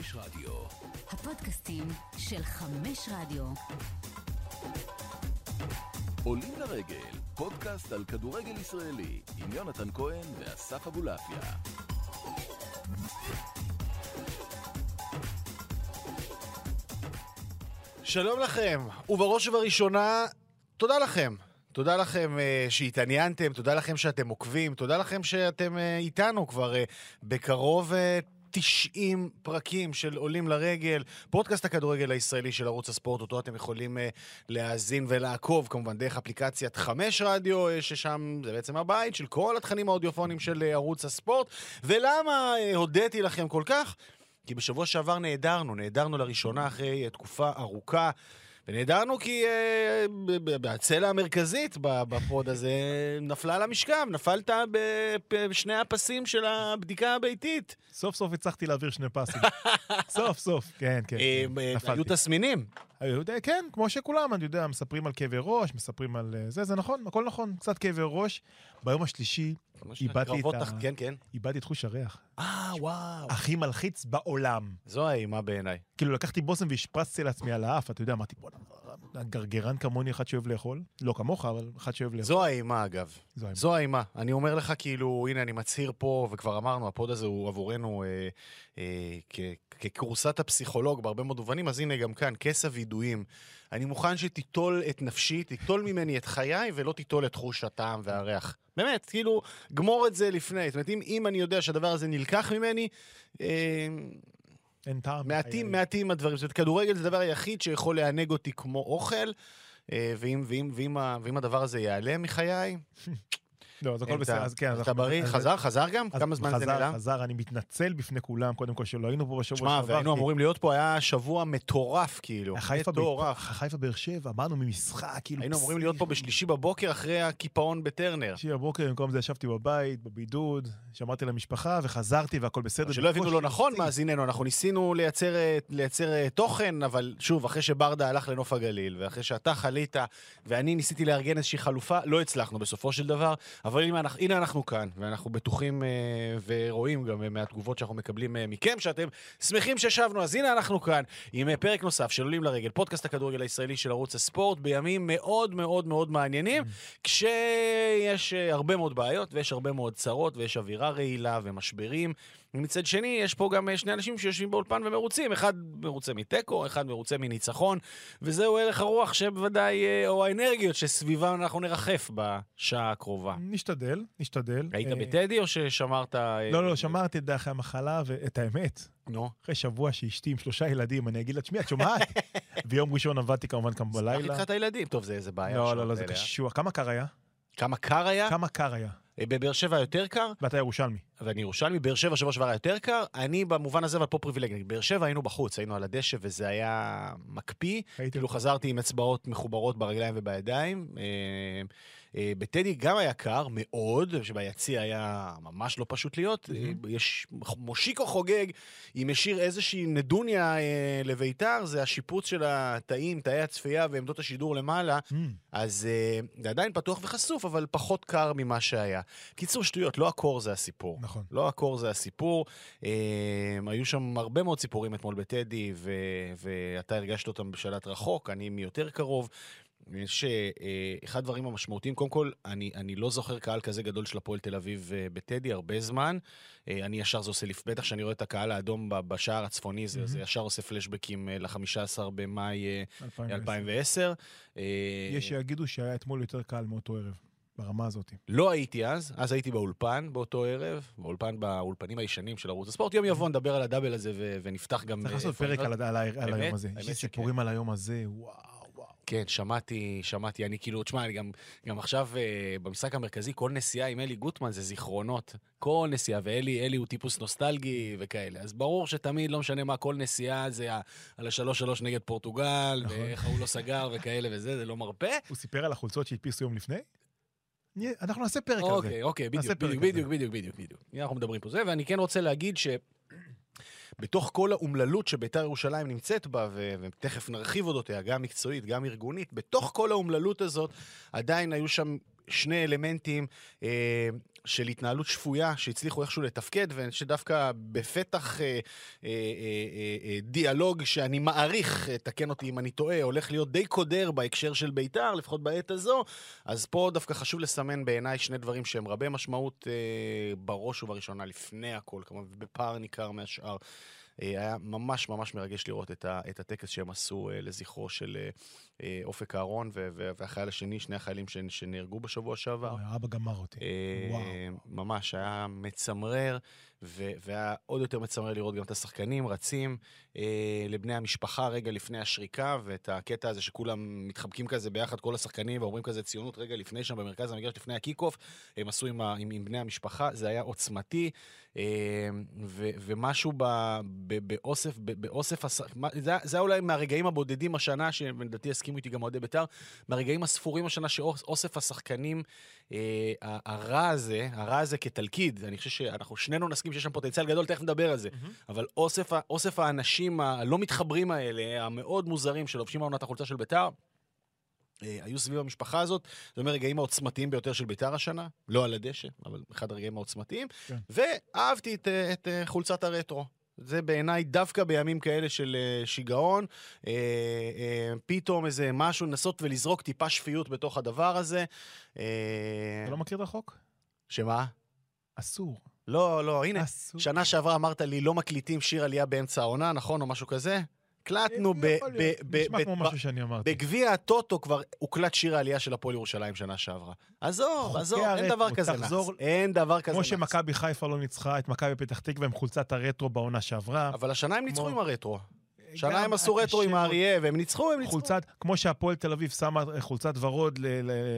חמש רדיו. הפודקאסטים של חמש רדיו. עולים לרגל, פודקאסט על כדורגל ישראלי, עם יונתן כהן ואסף אבולעפיה. שלום לכם, ובראש ובראשונה, תודה לכם. תודה לכם uh, שהתעניינתם, תודה לכם שאתם עוקבים, תודה לכם שאתם uh, איתנו כבר uh, בקרוב uh, 90 פרקים של עולים לרגל, פודקאסט הכדורגל הישראלי של ערוץ הספורט, אותו אתם יכולים uh, להאזין ולעקוב, כמובן דרך אפליקציית חמש רדיו, uh, ששם זה בעצם הבית של כל התכנים האודיופונים של uh, ערוץ הספורט. ולמה uh, הודיתי לכם כל כך? כי בשבוע שעבר נעדרנו, נעדרנו לראשונה אחרי uh, תקופה ארוכה. ונעדרנו כי אה, הצלע המרכזית בפוד הזה נפלה על המשכב, נפלת בשני הפסים של הבדיקה הביתית. סוף סוף הצלחתי להעביר שני פסים. סוף סוף, כן, כן. אה, כן, היו נפלתי. תסמינים. היו, די- כן, כמו שכולם, אני יודע, מספרים על כאבי ראש, מספרים על אה, זה, זה נכון, הכל נכון, קצת כאבי ראש. ביום השלישי איבדתי את ה- כן, כן. איבדתי את חוש הריח. אה, וואו. הכי מלחיץ בעולם. זו האימה בעיניי. כאילו, לקחתי בושם והשפרצתי לעצמי על האף, אתה יודע, אמרתי, בוא'נה, גרגרן כמוני, אחד שאוהב לאכול. לא כמוך, אבל אחד שאוהב לאכול. זו האימה, אגב. זו האמת. זו האימה. אני אומר לך, כאילו, הנה, אני מצהיר פה, וכבר אמרנו, הפוד הזה הוא עבורנו אה, אה, כ- ככורסת הפסיכולוג בהרבה מאוד מובנים, אז הנה, גם כאן, כס הווידויים. אני מוכן שתיטול את נפשי, תיטול ממני את חיי, ולא תיטול את חוש הטעם והריח. באמת, כאילו, גמור את זה לפני. זאת אומרת, אם, אם אני יודע שהדבר הזה נלקח ממני, אה, אין טעם. מעטים. מעטים הדברים. זאת אומרת, כדורגל זה הדבר היחיד שיכול לענג אותי כמו אוכל, אה, ואם, ואם, ואם, ה- ואם הדבר הזה ייעלם מחיי, לא, אז הכל בסדר. אז כן. אתה בריא? חזר? חזר גם? כמה זמן זה חזר, נעלם? חזר, אני מתנצל בפני כולם, קודם כל שלא היינו פה בשבוע שמע, שעבר. והיינו כי- אמורים להיות פה, היה שבוע מטורף, כאילו. חיפה, באר שבע, באנו ממשחק, כאילו... היינו אמורים להיות פה בשלישי בבוקר אחרי הקיפאון בטרנר. שישי בבוקר, במקום זה ישבתי בבית, בבידוד, שמרתי למשפחה וחזרתי והכל בסדר. שלא הבינו לא נכון. מאזיננו, אנחנו ניסינו לייצר, לייצר אה, תוכן, אבל שוב, אחרי שברדה הלך לנוף הגליל, ואחרי שאתה חלית, ואני ניסיתי לארגן איזושהי חלופה, לא הצלחנו בסופו של דבר, אבל הנה אנחנו, הנה אנחנו כאן, ואנחנו בטוחים אה, ורואים גם אה, מהתגובות שאנחנו מקבלים אה, מכם, שאתם שמחים שישבנו, אז הנה אנחנו כאן, עם אה, פרק נוסף של עולים לרגל, פודקאסט הכדורגל הישראלי של ערוץ הספורט, בימים מאוד מאוד מאוד מעניינים, כשיש אה, הרבה מאוד בעיות, ויש הרבה מאוד צרות, ויש אווירה רעילה ומשברים. ומצד שני, יש פה גם אה, שני אנשים שיושבים באולפן ומרוצים. אחד מרוצה מתיקו, אחד מרוצה מניצחון, וזהו ערך הרוח שבוודאי, אה, או האנרגיות שסביבם אנחנו נרחף בשעה הקרובה. נשתדל, נשתדל. היית אה, בטדי או ששמרת... לא, לא, שמרתי את אחרי המחלה, ואת האמת, נו. אחרי שבוע שאשתי עם שלושה ילדים, אני אגיד לה, תשמעי, את שומעת? ביום ראשון עבדתי כמובן גם בלילה. איתך את הילדים. טוב, זה זה בעיה. לא, לא, לא, זה? קשוח. כמה קר היה? כמה קר היה? כמה קר היה? אה, בבאר שבע יותר קר, ואתה ירושלמי. ואני ירושלמי, באר שבע שבוע שעבר היה יותר קר, אני במובן הזה, אבל פה פריבילגי. באר שבע היינו בחוץ, היינו על הדשא, וזה היה מקפיא. הייתי כאילו חזרתי עם אצבעות מחוברות ברגליים ובידיים. אה, אה, בטדי גם היה קר מאוד, שביציע היה ממש לא פשוט להיות. יש מושיקו חוגג, אם השאיר איזושהי נדוניה לביתר, זה השיפוץ של התאים, תאי הצפייה ועמדות השידור למעלה. אז זה עדיין פתוח וחשוף, אבל פחות קר ממה שהיה. קיצור שטויות, לא הקור זה הסיפור. נכון. לא הקור זה הסיפור. אה, היו שם הרבה מאוד סיפורים אתמול בטדי, ו- ואתה הרגשת אותם בשלט רחוק, אני מיותר קרוב. יש אה, אחד הדברים המשמעותיים, קודם כל, אני, אני לא זוכר קהל כזה גדול של הפועל תל אביב אה, בטדי הרבה זמן. אה, אני ישר זה עושה לי, בטח שאני רואה את הקהל האדום בשער הצפוני, זה, זה ישר עושה פלשבקים ל-15 במאי אה, 2010. 2010. אה, יש שיגידו שהיה אתמול יותר קל מאותו ערב, ברמה הזאת. לא הייתי אז, אז הייתי באולפן באותו ערב, באולפן באולפנים הישנים של ערוץ הספורט. יום יבוא נדבר על הדאבל הזה ו- ונפתח גם... צריך אה, לעשות פרק. על על על? היום הזה. יש לי. סיפורים על היום הזה, וואו. כן, שמעתי, שמעתי, אני כאילו, תשמע, אני גם, גם עכשיו אה, במשחק המרכזי, כל נסיעה עם אלי גוטמן זה זיכרונות. כל נסיעה, ואלי אלי הוא טיפוס נוסטלגי וכאלה. אז ברור שתמיד, לא משנה מה, כל נסיעה זה על השלוש שלוש נגד פורטוגל, נכון. ואיך ההוא לא סגר וכאלה וזה, זה לא מרפה. הוא סיפר על החולצות שהדפיסו יום לפני? אנחנו נעשה פרק על זה. אוקיי, אוקיי, בדיוק, בדיוק. בדיוק, בדיוק, בדיוק, בדיוק. אנחנו מדברים פה זה, ואני כן רוצה להגיד ש... בתוך כל האומללות שביתר ירושלים נמצאת בה, ו- ותכף נרחיב אודותיה, גם מקצועית, גם ארגונית, בתוך כל האומללות הזאת עדיין היו שם שני אלמנטים אה, של התנהלות שפויה שהצליחו איכשהו לתפקד, ושדווקא בפתח אה, אה, אה, אה, דיאלוג שאני מעריך, אה, תקן אותי אם אני טועה, הולך להיות די קודר בהקשר של בית"ר, לפחות בעת הזו, אז פה דווקא חשוב לסמן בעיניי שני דברים שהם רבי משמעות אה, בראש ובראשונה, לפני הכל, כמובן, בפער ניכר מהשאר. אה, היה ממש ממש מרגש לראות את, ה, את הטקס שהם עשו אה, לזכרו של אה, אופק אהרון והחייל השני, שני החיילים שנהרגו בשבוע שעבר. אבא גמר אותי. וואו. ממש, היה מצמרר, והיה עוד יותר מצמרר לראות גם את השחקנים רצים אה, לבני המשפחה רגע לפני השריקה, ואת הקטע הזה שכולם מתחבקים כזה ביחד, כל השחקנים, ואומרים כזה ציונות רגע לפני שם במרכז המגרש, לפני ה kick-off, הם עשו עם, עם, עם בני המשפחה, זה היה עוצמתי, אה, ו- ומשהו ב- ב- באוסף, ב- באוסף, הש- זה, זה היה אולי מהרגעים הבודדים השנה, שלדעתי יסכימו איתי גם אוהדי בית"ר, מהרגעים הספורים השנה שאוסף השחקנים, אה, הרע הזה, הרע הזה כתלכיד, אני חושב שאנחנו שנינו נסכים שיש שם פוטנציאל גדול, תכף נדבר על זה, אבל אוסף, אוסף האנשים הלא מתחברים האלה, המאוד מוזרים שלובשים העונה את החולצה של בית"ר, אה, היו סביב המשפחה הזאת, זה אומר הרגעים העוצמתיים ביותר של בית"ר השנה, לא על הדשא, אבל אחד הרגעים העוצמתיים, כן. ואהבתי את, אה, את אה, חולצת הרטרו. זה בעיניי דווקא בימים כאלה של אה, שיגעון, אה, אה, פתאום איזה משהו, לנסות ולזרוק טיפה שפיות בתוך הדבר הזה. אה, אתה לא מכיר את החוק? שמה? אסור. לא, לא, הנה, אסור. שנה שעברה אמרת לי, לא מקליטים שיר עלייה באמצע העונה, נכון? או משהו כזה? הקלטנו כמו. בגביע הטוטו כבר הוקלט שיר העלייה של הפועל ירושלים שנה שעברה. עזוב, עזוב, אין דבר כזה. תחזור- אין דבר כזה כמו נאחס. שמכבי חיפה לא ניצחה את מכבי פתח תקווה עם חולצת הרטרו בעונה שעברה. אבל השנה הם ניצחו כמו- עם הרטרו. שנה הם עשו רטרו עם. האריה, והם ניצחו, הם ניצחו. חולצת, כמו שהפועל תל אביב שמה חולצת ורוד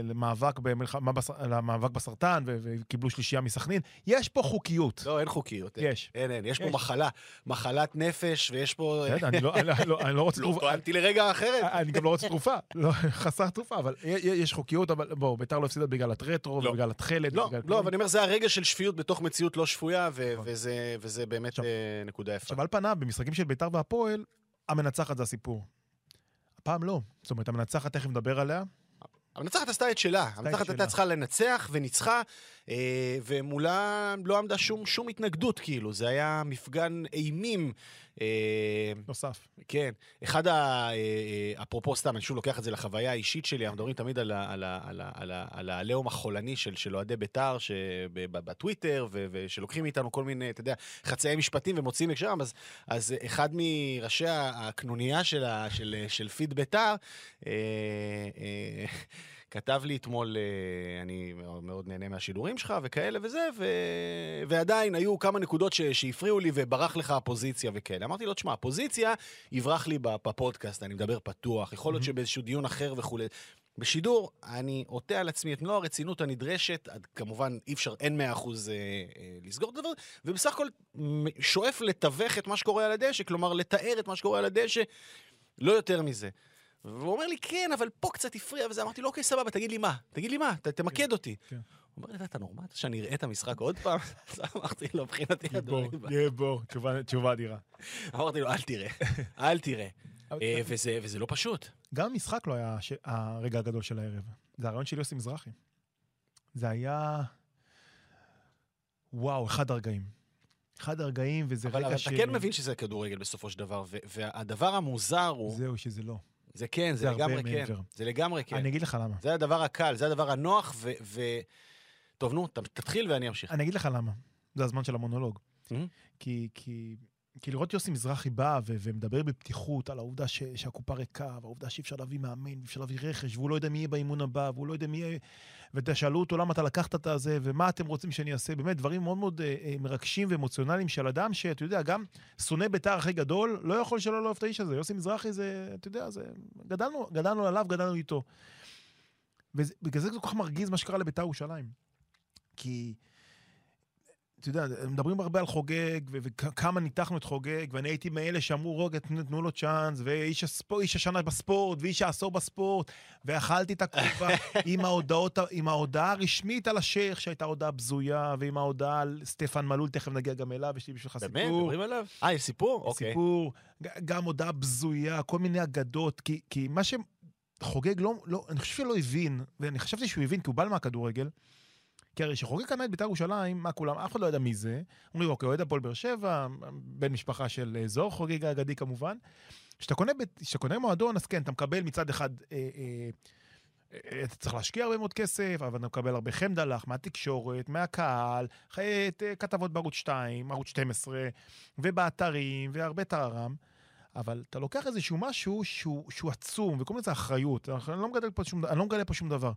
למאבק, במלחמה, בס- למאבק בסרטן, וקיבלו שלישייה מסכנין. יש פה חוקיות. לא, אין חוקיות. יש. אין, אין. יש פה יש. מחלה. מחלת נפש, ויש פה... בסדר, אני לא- אני לא- אני לא רוצה לא, תרופה. טוענתי לרגע אחרת. אני גם לא רוצה תרופה, לא, חסר תרופה, אבל יש חוקיות, אבל בואו, ביתר לא הפסידה בגלל הטרטרו, לא. ובגלל התכלת. לא, לא. אבל אני אומר, זה הרגע של שפיות בתוך מציאות לא שפויה, נכון. וזה- וזה באמת אה, נקודה יפה. עכשיו, על פניו, במשחקים של ביתר והפועל, המנצחת זה הסיפור. הפעם לא. זאת אומרת, המנצחת, תכף נדבר עליה. המנצחת עשתה את שלה. המנצחת. הייתה צריכה לנצח, וניצחה, ומולה לא עמדה שום, שום התנגדות, כאילו. זה היה מפגן אימים. אה, נוסף. כן. אחד ה... אה, אה, אפרופו סתם, אני שוב לוקח את זה לחוויה האישית שלי, אנחנו מדברים תמיד על העליהום החולני של אוהדי בית"ר בטוויטר, ושלוקחים מאיתנו כל מיני, אתה יודע, חצאי משפטים ומוציאים הקשרם, אז, אז אחד מראשי הקנוניה של, ה- של, של פיד בית"ר, אה, אה, כתב לי אתמול, אה, אני מאוד- נהנה מהשידורים שלך וכאלה וזה, ו... ועדיין היו כמה נקודות ש... שהפריעו לי וברח לך הפוזיציה וכאלה. אמרתי לו, תשמע, הפוזיציה יברח לי בפ- בפודקאסט, אני מדבר פתוח, יכול להיות שבאיזשהו דיון אחר וכולי. בשידור, אני עוטה על עצמי את מלוא הרצינות הנדרשת, עד, כמובן אי אפשר, אין מאה אחוז אה, אה, לסגור את הדבר, ובסך הכל שואף לתווך את מה שקורה על הדשא, כלומר לתאר את מה שקורה על הדשא, לא יותר מזה. והוא אומר לי, כן, אבל פה קצת הפריע וזה. אמרתי לו, אוקיי, סבבה, תגיד לי מה. תגיד לי מה, ת, תמקד אותי. כן. הוא אומר לי, אתה נורמל? שאני אראה את המשחק עוד פעם? אז אמרתי לו, מבחינתי, אדוני. יהיה בור, תשובה- אדירה. אמרתי לו, אל תראה, אל תראה. אבל- אה, וזה וזה לא פשוט. גם המשחק לא היה הש- הרגע הגדול של הערב. זה הרעיון של יוסי מזרחי. זה היה... וואו, אחד הרגעים. אחד הרגעים, וזה אבל רגע אבל ש... אתה כן מבין שזה כדורגל בסופו של דבר, והדבר המוזר הוא, זהו, שזה לא. זה כן, זה זה לגמרי כן. מעבר. זה לגמרי כן. אני אגיד לך למה. זה הדבר הקל, זה הדבר הנוח, ו... ו- טוב, נו, תתחיל ואני אמשיך. אני אגיד לך למה. זה הזמן של המונולוג. מהמם. כי, כי, כי לראות יוסי מזרחי בא ו- ומדבר בפתיחות על העובדה ש- שהקופה ריקה, והעובדה שאי אפשר להביא מאמן, ואי אפשר להביא רכש, והוא לא יודע מי יהיה באימון הבא, והוא לא יודע מי יהיה... ותשאלו אותו למה אתה לקחת את הזה, ומה אתם רוצים שאני אעשה. באמת, דברים מאוד מאוד אה, אה, מרגשים ואמוציונליים של אדם שאתה יודע, גם שונא בית"ר הכי גדול, לא יכול שלא לאהוב את האיש הזה. יוסי מזרחי זה, אתה יודע, זה... גדלנו, גדלנו עליו, גדלנו איתו. ובגלל זה זה כל כך מרגיז מה שקרה לבית"ר ירושלים. כי אתה יודע, מדברים הרבה על חוגג, וכמה ניתחנו את חוגג, ואני הייתי מאלה שאמרו, רגע, תנו, לו צ'אנס, ואיש הספור, השנה בספורט, ואיש העשור בספורט, ואכלתי את הכובע עם, ההודעות, עם ההודעה הרשמית על השייח, שהייתה הודעה בזויה, ועם ההודעה על סטפן מלול, תכף נגיע גם אליו, יש לי בשבילך סיפור. באמת? מדברים עליו? אה, יש סיפור? אוקיי. סיפור, גם הודעה בזויה, כל מיני אגדות, כי, כי מה שחוגג לא, לא, אני חושב שלא הבין, ואני חשבתי שהוא הבין, כי הוא בא מהכדורגל, כי הרי כשחוגג קנה את בית"ר ירושלים, מה כולם, אף אחד לא ידע מי זה. אומרים, אוקיי, אוהד הפועל באר שבע, בן משפחה של אה, זוהר חוגג האגדי כמובן. כשאתה קונה, קונה מועדון, אז כן, אתה מקבל מצד אחד, אה, אה, אה, אתה צריך להשקיע הרבה מאוד כסף, אבל אתה מקבל הרבה חמדלח מהתקשורת, מהקהל, חיי, אה, כתבות בערוץ 2, ערוץ 12, ובאתרים, והרבה טררם. אבל אתה לוקח איזשהו משהו שהוא, שהוא עצום, וקוראים לזה אחריות. אני לא מגלה פה שום, אני לא מגלה פה שום דבר.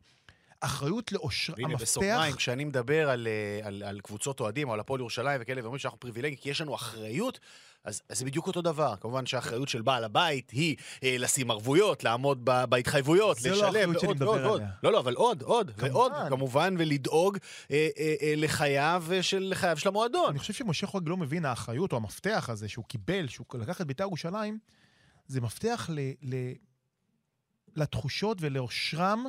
אחריות לאושר, והנה, המפתח... בסוגריים, כשאני מדבר על, אה, על, על קבוצות אוהדים או על הפועל ירושלים וכאלה, ואומרים שאנחנו פריבילגיים כי יש לנו אחריות, אז, אז זה בדיוק אותו דבר. כמובן שהאחריות של בעל הבית היא אה, לשים ערבויות, לעמוד ב, בהתחייבויות, לא לשלם, האחריות שאני ועוד ועוד ועוד. עליה. לא, לא, אבל עוד, עוד, כמובן. ועוד, כמובן, ולדאוג אה, אה, אה, לחייו אה, של, לחייו של המועדון. אני חושב שמשה חוגג לא מבין האחריות או המפתח הזה שהוא קיבל, שהוא לקח את בית"ר ירושלים, זה מפתח ל, ל, לתחושות ולאושרם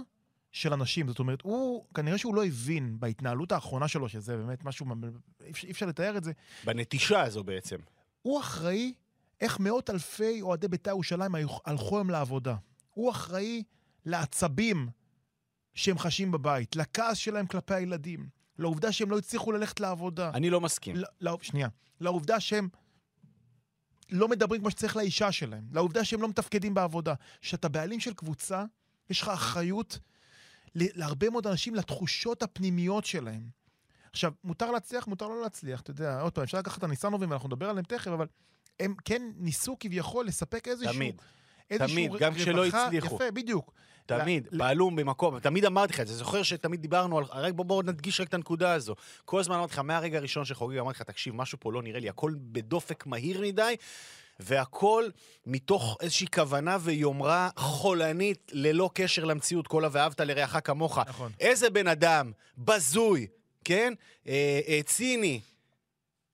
של אנשים. זאת אומרת, הוא, כנראה שהוא לא הבין בהתנהלות האחרונה שלו, שזה באמת משהו, אי אפשר- לתאר את זה, בנטישה הזו בעצם. הוא אחראי איך מאות אלפי אוהדי בית"ר ירושלים הלכו היום לעבודה. הוא אחראי לעצבים שהם חשים בבית, לכעס שלהם כלפי הילדים, לעובדה שהם לא הצליחו ללכת לעבודה. אני לא מסכים. ל- לא, שנייה. לעובדה שהם לא מדברים כמו שצריך לאישה שלהם, לעובדה שהם לא מתפקדים בעבודה. כשאתה בעלים של קבוצה, יש לך אחריות להרבה מאוד אנשים לתחושות הפנימיות שלהם. עכשיו, מותר להצליח, מותר לא להצליח, אתה יודע, עוד פעם, אפשר לקחת את הניסנובים, ואנחנו נדבר עליהם תכף, אבל הם כן ניסו כביכול לספק איזשהו... תמיד. איזשהו תמיד, גם כשלא הצליחו. יפה, בדיוק. תמיד, ל- פעלו במקום, תמיד אמרתי לך את זה, זוכר שתמיד דיברנו על, רק בוא, בוא נדגיש רק את הנקודה הזו. כל הזמן אמרתי לך, מהרגע הראשון שחוגג, אמרתי לך, תקשיב, משהו פה לא נראה לי, הכל בדופק מהיר מדי, והכל מתוך איזושהי כוונה ויומרה חולנית, ללא קשר למציאות, כל ה"ואהבת לרעך כמוך". נכון. איזה בן אדם, בזוי, כן? אה, אה, ציני,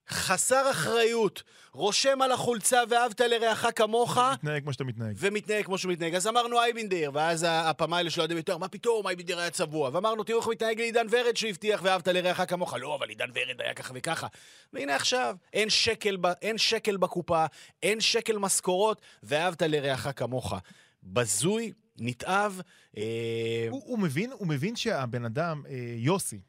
חסר אחריות, רושם על החולצה "ואהבת לרעך כמוך", מתנהג כמו שאתה מתנהג. ומתנהג כמו שהוא מתנהג. אז אמרנו אייבינדר, ואז הפעם האלה של אוהדי בית"ר, מה פתאום, אייבינדר היה צבוע. ואמרנו, תראו איך הוא מתנהג לעידן ורד שהבטיח ואהבת לרעך כמוך. לא, אבל עידן ורד היה ככה וככה. והנה עכשיו, אין שקל, ב, אין שקל בקופה, אין שקל משכורות, ואהבת לרעך כמוך. בזוי, נתעב, אה, הוא, הוא, מבין, הוא מבין שהבן אדם, אה, יוסי,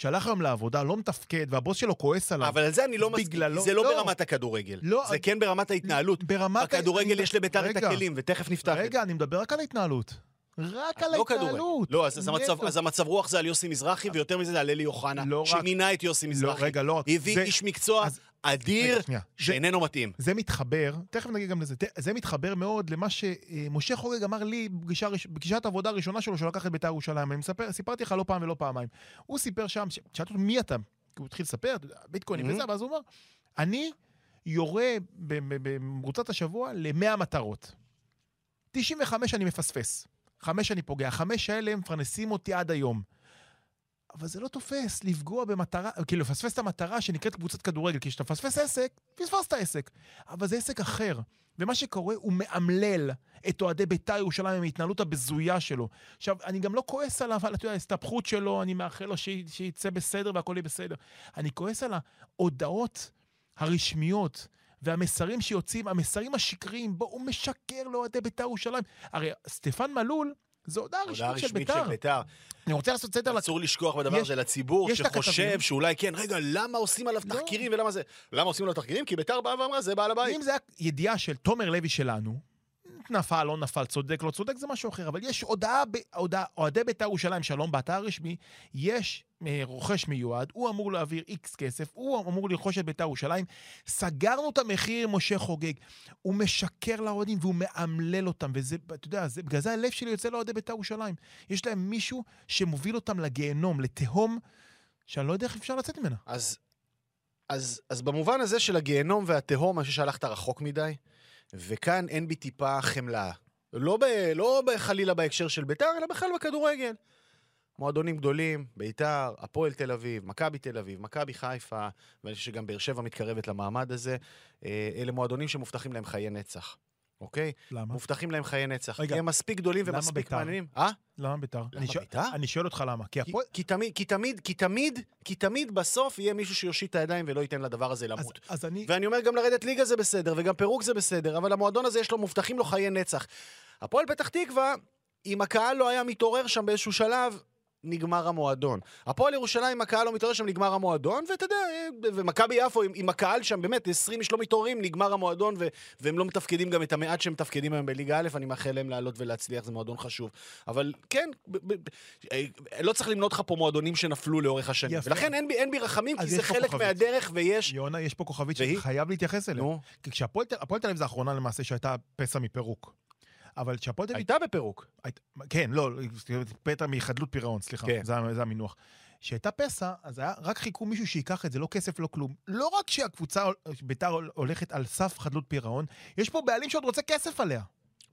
שהלך היום לעבודה, לא מתפקד, והבוס שלו כועס עליו. אבל על זה אני לא מסכים. בגללו- זה לא לא. ברמת הכדורגל. לא, זה כן ברמת ההתנהלות. ברמת... בכדורגל אני- יש לבית"ר את הכלים, ותכף נפתח את. רגע, אני מדבר רק על ההתנהלות. רק על לא. ההתנהלות. לא, אז, אז, המצב. אז המצב רוח זה על יוסי מזרחי, ויותר מזה זה על אלי אוחנה, לא רק- שמינה את יוסי לא, מזרחי. רגע, לא רק. הביא זה- איש מקצוע אז- אדיר, שנייה. זה- שאיננו מתאים. זה מתחבר, תכף נגיד גם לזה, זה מתחבר מאוד למה שמשה חוגג אמר לי בפגישה, בפגישת העבודה הראשונה שלו, שהוא לקח את בית"ר ירושלים. אני מספר, סיפרתי לך לא פעם ולא פעמיים. הוא סיפר שם, שאלתי אותו מי אתה? הוא התחיל לספר, ביטקוינים Mhm. וזה, ואז הוא אומר, אני יורה במרוצת השבוע ל-100 מטרות. 95 אני מפספס, חמש אני פוגע, החמש האלה מפרנסים אותי עד היום. אבל זה לא תופס לפגוע במטרה, כאילו לפספס את המטרה שנקראת קבוצת כדורגל, כי כשאתה מפספס עסק, פספסת עסק. אבל זה עסק אחר. ומה שקורה, הוא מאמלל את אוהדי בית"ר ירושלים עם ההתנהלות הבזויה שלו. עכשיו, אני גם לא כועס עליו, על ההסתבכות שלו, אני מאחל לו שי- שיצא בסדר והכל יהיה בסדר. אני כועס על ההודעות הרשמיות והמסרים שיוצאים, המסרים השקריים, בו הוא משקר לאוהדי בית"ר ירושלים. הרי סטפן מלול, זו הודעה רשמית של רשמית בית"ר. של בית"ר. אני רוצה לעשות סדר אסור לשכוח בדבר יש- הזה לציבור. שחושב שאולי כן, רגע, למה עושים עליו לא. תחקירים ולמה זה? למה עושים עליו תחקירים? כי בית"ר באה ואמרה, זה בעל הבית. אם זה היה ידיעה של תומר לוי שלנו, נפל, לא נפל, צודק, לא צודק, זה משהו אחר. אבל יש הודעה, הודעה אוהדי בית"ר ירושלים, שלום, באתר הרשמי, יש אה, רוכש מיועד, הוא אמור להעביר איקס כסף, הוא אמור לרכוש את בית"ר ירושלים. סגרנו את המחיר משה חוגג. הוא משקר לאוהדים והוא מאמלל אותם, וזה, אתה יודע, זה, בגלל זה הלב שלי יוצא לאוהדי בית"ר ירושלים. יש להם מישהו שמוביל אותם לגיהנום, לתהום, שאני לא יודע איך אפשר לצאת ממנה. אז, אז, אז במובן הזה של הגיהנום והתהום, אני חושב שהלכת רחוק מדי, וכאן אין בי טיפה חמלה. לא, ב, לא ב- חלילה בהקשר של בית"ר, אלא בכלל בכדורגל. מועדונים גדולים, ביתר, הפועל תל אביב, מכבי תל אביב, מכבי חיפה, ואני חושב שגם באר שבע מתקרבת למעמד הזה, אה, אלה מועדונים שמובטחים להם חיי נצח, אוקיי? למה? מובטחים להם חיי נצח. רגע, כי הם מספיק גדולים ומספיק? מעניינים. אה? למה ביתר? למה שואל- ביתר? אני שואל אותך למה. כי כי, הפועל... כי, תמיד, כי תמיד, כי תמיד, כי תמיד בסוף יהיה מישהו שיושיט את הידיים ולא ייתן לדבר הזה אז- למות. אז אני... ואני אומר, גם לרדת ליגה זה בסדר, וגם פירוק זה בסדר, אבל המועדון הזה יש לו, מובטחים לו חיי נצח. הפועל פתח תקווה, אם הקהל לא היה מתעורר שם באיזשהו שלב, נגמר המועדון. הפועל ירושלים, הקהל לא מתעורר שם, נגמר המועדון, ואתה יודע, ומכבי יפו, אם, אם הקהל שם, באמת, 20 איש לא מתעוררים, נגמר המועדון, ו, והם לא מתפקדים גם את המעט שהם מתפקדים היום בליגה א', אני מאחל להם לעלות ולהצליח, זה מועדון חשוב. אבל כן, ב, ב, אה, לא צריך למנות לך פה מועדונים שנפלו לאורך השנים. יפה. ולכן אין בי, אין בי רחמים, כי זה חלק כוכבית. מהדרך, ויש... יונה, יש פה כוכבית והיא? שחייב להתייחס אליה. נו, כי כשהפועל תל הפועל תל אביב זה האחרונה למעשה שהייתה פסע מפירוק. אבל כשהפועל תל אביב... הייתה בפירוק. היית- כן, לא, פתע מחדלות פירעון, סליחה, כן. זה, זה המינוח. כשהייתה פסע, אז היה, רק חיכו מישהו שייקח את זה, לא כסף, לא כלום. לא רק שהקבוצה, ביתר הולכת על סף חדלות פירעון, יש פה בעלים שעוד רוצה כסף עליה.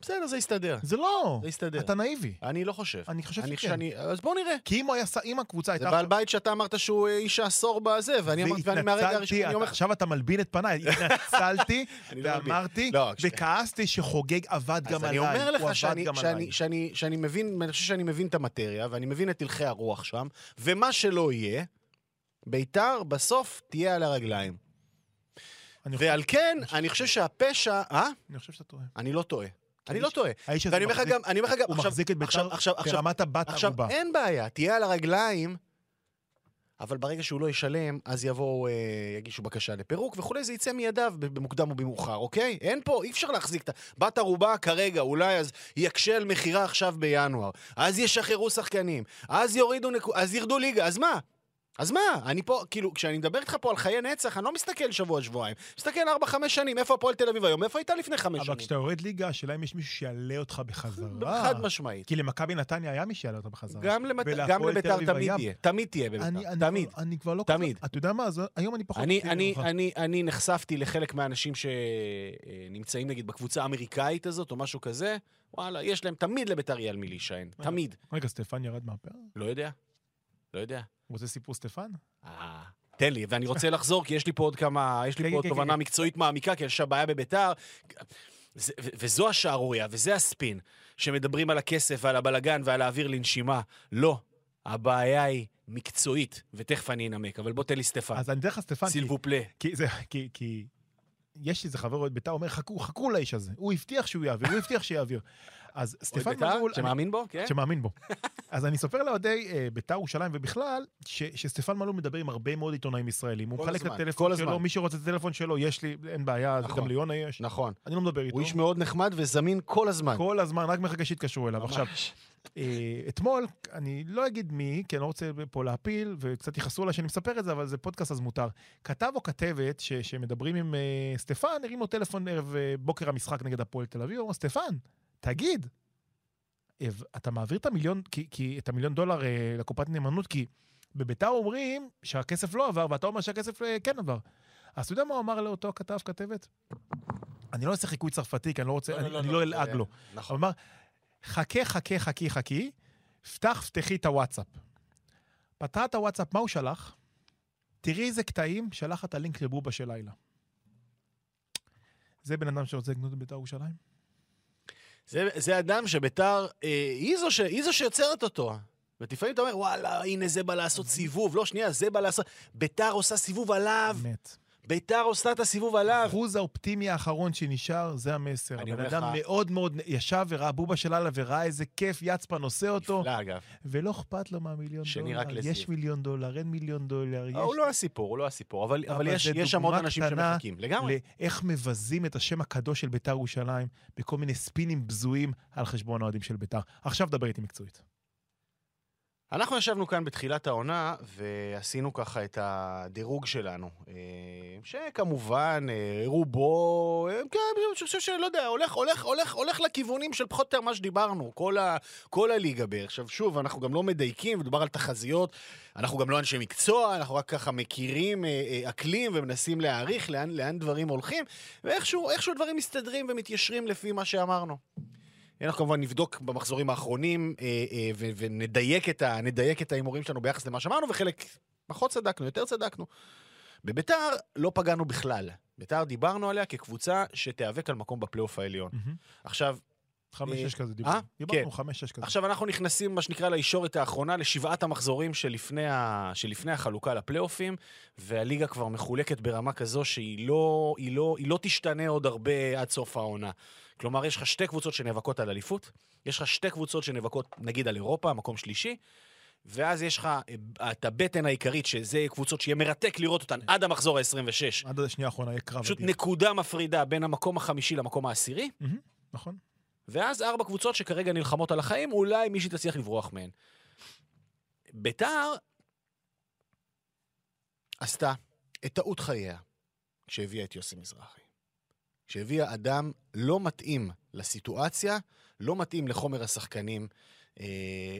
בסדר, זה יסתדר. זה לא, זה יסתדר. אתה נאיבי. אני לא חושב. אני חושב אני שכן. שאני- אז בוא נראה. כי אם היה, אם הקבוצה זה הייתה... בעל בית שאתה אמרת שהוא אה, איש העשור בזה, ואני אמרתי, ואני מהרגע הראשון, אני אומר. עכשיו אתה מלבין את פניי, התנצלתי לא. ואמרתי, לא, וכעסתי שחוגג עבד גם אז עליי. אני אומר לך שאני, שאני, עליי. שאני, שאני מבין, אני חושב שאני מבין את המטריה, ואני מבין את הלכי הרוח שם, ומה שלא יהיה, ביתר בסוף תהיה על הרגליים. ועל כן, אני חושב שהפשע... אה? אני חושב שאתה טועה. אני לא טועה. אני לא טועה. האיש הזה ואני אומר לך מחזיק- גם, אני אומר לך גם, הוא עכשיו, מחזיק את עכשיו, ביתר עכשיו, עכשיו, ברמת הבת עכשיו, ערובה. אין בעיה, תהיה על הרגליים, אבל ברגע שהוא לא ישלם, אז יבואו, אה, יגישו בקשה לפירוק וכולי, זה יצא מידיו ב- במוקדם או במאוחר, אוקיי? אין פה, אי אפשר להחזיק את ה... בת ערובה כרגע, אולי אז יקשה על מכירה עכשיו בינואר, אז ישחררו שחקנים, אז יורידו נקו... אז ירדו ליגה, אז מה? אז מה? אני פה, כאילו, כשאני מדבר איתך פה על חיי נצח, אני לא מסתכל שבוע-שבועיים. מסתכל ארבע, חמש שנים, איפה הפועל תל אביב היום? איפה הייתה לפני חמש אבל שנים? כשאתה יורד ליגה, השאלה אם יש מישהו שיעלה אותך בחזרה. חד משמעית. כי למכבי נתניה היה מי שיעלה אותה בחזרה. גם, למת... גם לביתר תמיד היה- יהיה. תמיד תהיה בביתר. תמיד. כבר, אני כבר לא... תמיד. אתה יודע מה? אז היום אני פחות... אני, אני. אני, אני נחשפתי לחלק מהאנשים שנמצאים נגיד בקבוצה האמריקאית הזאת, או משהו כזה, וואלה, יש להם, תמיד לביתר יהיה על מי להישען. תמיד. רגע, סטפן ירד מהפרק? לא יודע. לא יודע. רוצה סיפור סטפן? אה, תן לי, ואני רוצה לחזור, כי יש לי פה עוד כמה, יש כן, לי פה עוד כן, תובנה כן. מקצועית מעמיקה, כי יש שם בעיה בביתר. וזו השערורייה, וזה הספין, שמדברים על הכסף ועל הבלגן ועל האוויר לנשימה. לא, הבעיה היא מקצועית, ותכף אני אנמק, אבל בוא תן לי סטפן. אז אני אתן לך סטפן, כי- סילבו פלה. כי זה... כי... כי... יש איזה חבר אוהד בית"ר, אומר, חכו, חכו לאיש הזה. הוא הבטיח שהוא יעביר, הוא הבטיח שיעביר. אז סטפן בית"ר, מלול... אני- שמאמין בו, כן? שמאמין בו. אז אני אספר לאוהדי אה, בית"ר ירושלים ובכלל, ש- שסטפן מלול מדבר עם הרבה מאוד עיתונאים ישראלים. הוא מחלק את הזמן, הטלפון הזמן. שלו, מי שרוצה את הטלפון שלו, יש לי, אין בעיה, נכון. גם ליונה יש. נכון. אני לא מדבר איתו. הוא איש מאוד נחמד וזמין כל הזמן. כל הזמן, רק מחכה שיתקשרו אליו. עכשיו, ממש. אה, אתמול, אני לא אגיד מי, כי אני לא רוצה פה להפיל, וקצת יכעסו עליי שאני מספר את זה, אבל זה פודקאסט אז מותר. כתב או כתבת ש- שמדברים עם אה, סטפן, הרים לו טלפון ערב אה, בוקר המשחק נגד הפועל תל אביב, הוא אומר, סטפן, תגיד, אתה מעביר את המיליון, כי, כי, את המיליון דולר אה, לקופת נאמנות, כי בביתר אומרים שהכסף לא עבר, ואתה אומר שהכסף אה, כן עבר. אז אתה יודע מה הוא אמר לאותו כתב, כתבת? אני לא אעשה חיקוי צרפתי, כי אני לא רוצה, אני, אני לא אלעג לו. הוא נכון. אמר, חכה, חכה, חכי, חכי, פתח, פתחי את הוואטסאפ. פתחה את הוואטסאפ, מה הוא שלח? תראי איזה קטעים, שלח את הלינק לבובה של לילה. זה בן אדם שרוצה לקנות בבית"ר ירושלים? זה, זה אדם שביתר, אה, היא, היא זו שיוצרת אותו. ולפעמים אתה אומר, וואלה, הנה זה בא לעשות סיבוב. לא, שנייה, זה בא לעשות... ביתר עושה סיבוב עליו. אמת. ביתר עושה את הסיבוב עליו. האחוז האופטימי האחרון שנשאר, זה המסר. אני הבן אדם לך- מאוד מאוד ישב וראה בובה של לילה וראה איזה כיף יצפן עושה אותו, נפלא, אגב. ולא אכפת לו מהמיליון שני דולר. רק לזיו. יש מיליון דולר, אין מיליון דולר. יש... הוא לא הסיפור, הוא לא הסיפור. אבל, אבל, אבל יש, יש שם עוד אנשים שמחכים. לגמרי. לאיך מבזים את השם הקדוש של ביתר ירושלים בכל מיני ספינים בזויים על חשבון האוהדים של ביתר. עכשיו דבר איתי מקצועית. אנחנו ישבנו כאן בתחילת העונה, ועשינו ככה את הדירוג שלנו, אה, שכמובן, אה, רובו, אה, כן, אני חושב שלא יודע, הולך, הולך, הולך, הולך לכיוונים של פחות או יותר מה שדיברנו, כל, ה, כל הליגה בערך. עכשיו, שוב, אנחנו גם לא מדייקים, מדובר על תחזיות, אנחנו גם לא אנשי מקצוע, אנחנו רק ככה מכירים אקלים ומנסים להעריך לאן, לאן דברים הולכים, ואיכשהו איכשהו דברים מסתדרים ומתיישרים לפי מה שאמרנו. אנחנו כמובן נבדוק במחזורים האחרונים אה, אה, ונדייק את ההימורים שלנו ביחס למה שאמרנו, וחלק פחות צדקנו, יותר צדקנו. בביתר לא פגענו בכלל. ביתר דיברנו עליה כקבוצה שתיאבק על מקום בפלייאוף העליון. עכשיו, חמש-שש כזה אה? דיברנו. דיברנו כן. חמש-שש כזה. עכשיו אנחנו נכנסים, מה שנקרא, לישורת האחרונה, לשבעת המחזורים שלפני, ה... שלפני החלוקה לפלייאופים, והליגה כבר מחולקת ברמה כזו שהיא לא, היא לא, היא לא תשתנה עוד הרבה עד סוף העונה. כלומר, יש לך שתי קבוצות שנאבקות על אליפות, יש לך שתי קבוצות שנאבקות, נגיד, על אירופה, מקום שלישי, ואז יש לך אה, את הבטן העיקרית, שזה קבוצות שיהיה מרתק לראות אותן עד המחזור ה-26. עד השנייה האחרונה יהיה קרב. פשוט. נקודה מפרידה בין המקום החמישי למקום העשירי, נכון. ואז ארבע קבוצות שכרגע נלחמות על החיים, אולי מישהי תצליח לברוח מהן. ביתר עשתה את טעות חייה כשהביאה את יוסי מזרחי. כשהביאה אדם לא מתאים לסיטואציה, לא מתאים לחומר השחקנים אה,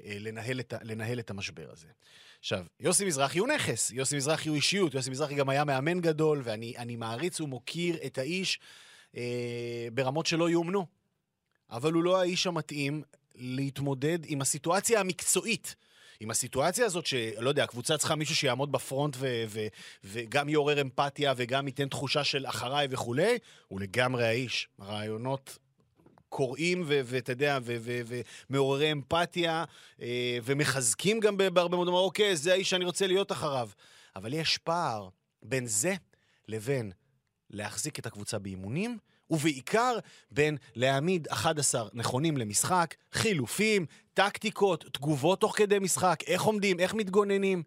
אה, לנהל, את, לנהל את המשבר הזה. עכשיו, יוסי מזרחי הוא נכס, יוסי מזרחי הוא אישיות, יוסי מזרחי גם היה מאמן גדול, ואני אני מעריץ ומוקיר את האיש אה, ברמות שלא יאומנו. אבל הוא לא האיש המתאים להתמודד עם הסיטואציה המקצועית. עם הסיטואציה הזאת שלא יודע, הקבוצה צריכה מישהו שיעמוד בפרונט וגם יעורר אמפתיה וגם ייתן תחושה של אחריי וכולי, הוא לגמרי האיש. הרעיונות קוראים ואתה יודע, ומעוררי אמפתיה אה, ומחזקים גם בהרבה מאוד, אוקיי, זה האיש שאני רוצה להיות אחריו. אבל יש פער בין זה לבין להחזיק את הקבוצה באימונים, ובעיקר בין להעמיד 11 נכונים למשחק, חילופים, טקטיקות, תגובות תוך כדי משחק, איך עומדים, איך מתגוננים.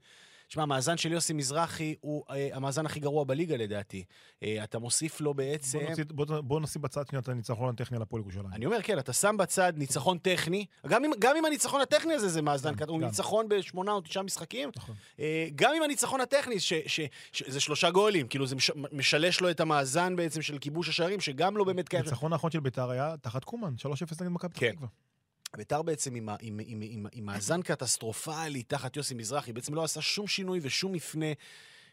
תשמע, המאזן של יוסי מזרחי הוא אה, המאזן הכי גרוע בליגה לדעתי. אה, אתה מוסיף לו בעצם... בוא נוציא- בוא- בוא נשים בצד שנייה את הניצחון הטכני על הפועל ירושלים. אני אומר, כן, אתה שם בצד ניצחון טכני, גם אם, גם אם הניצחון הטכני הזה זה מאזן, גם, הוא גם. ניצחון בשמונה או תשעה משחקים, נכון. אה, גם עם הניצחון הטכני, ש, ש, ש, זה שלושה גולים, כאילו זה מש, משלש לו את המאזן בעצם של כיבוש השערים, שגם לא באמת. הניצחון האחרון של ביתר היה תחת קומן, 3-0 נגד מכבי פתח כן. תקווה. ביתר בעצם עם, עם, עם, עם, עם מאזן קטסטרופלי תחת יוסי מזרחי, בעצם לא עשה שום שינוי ושום מפנה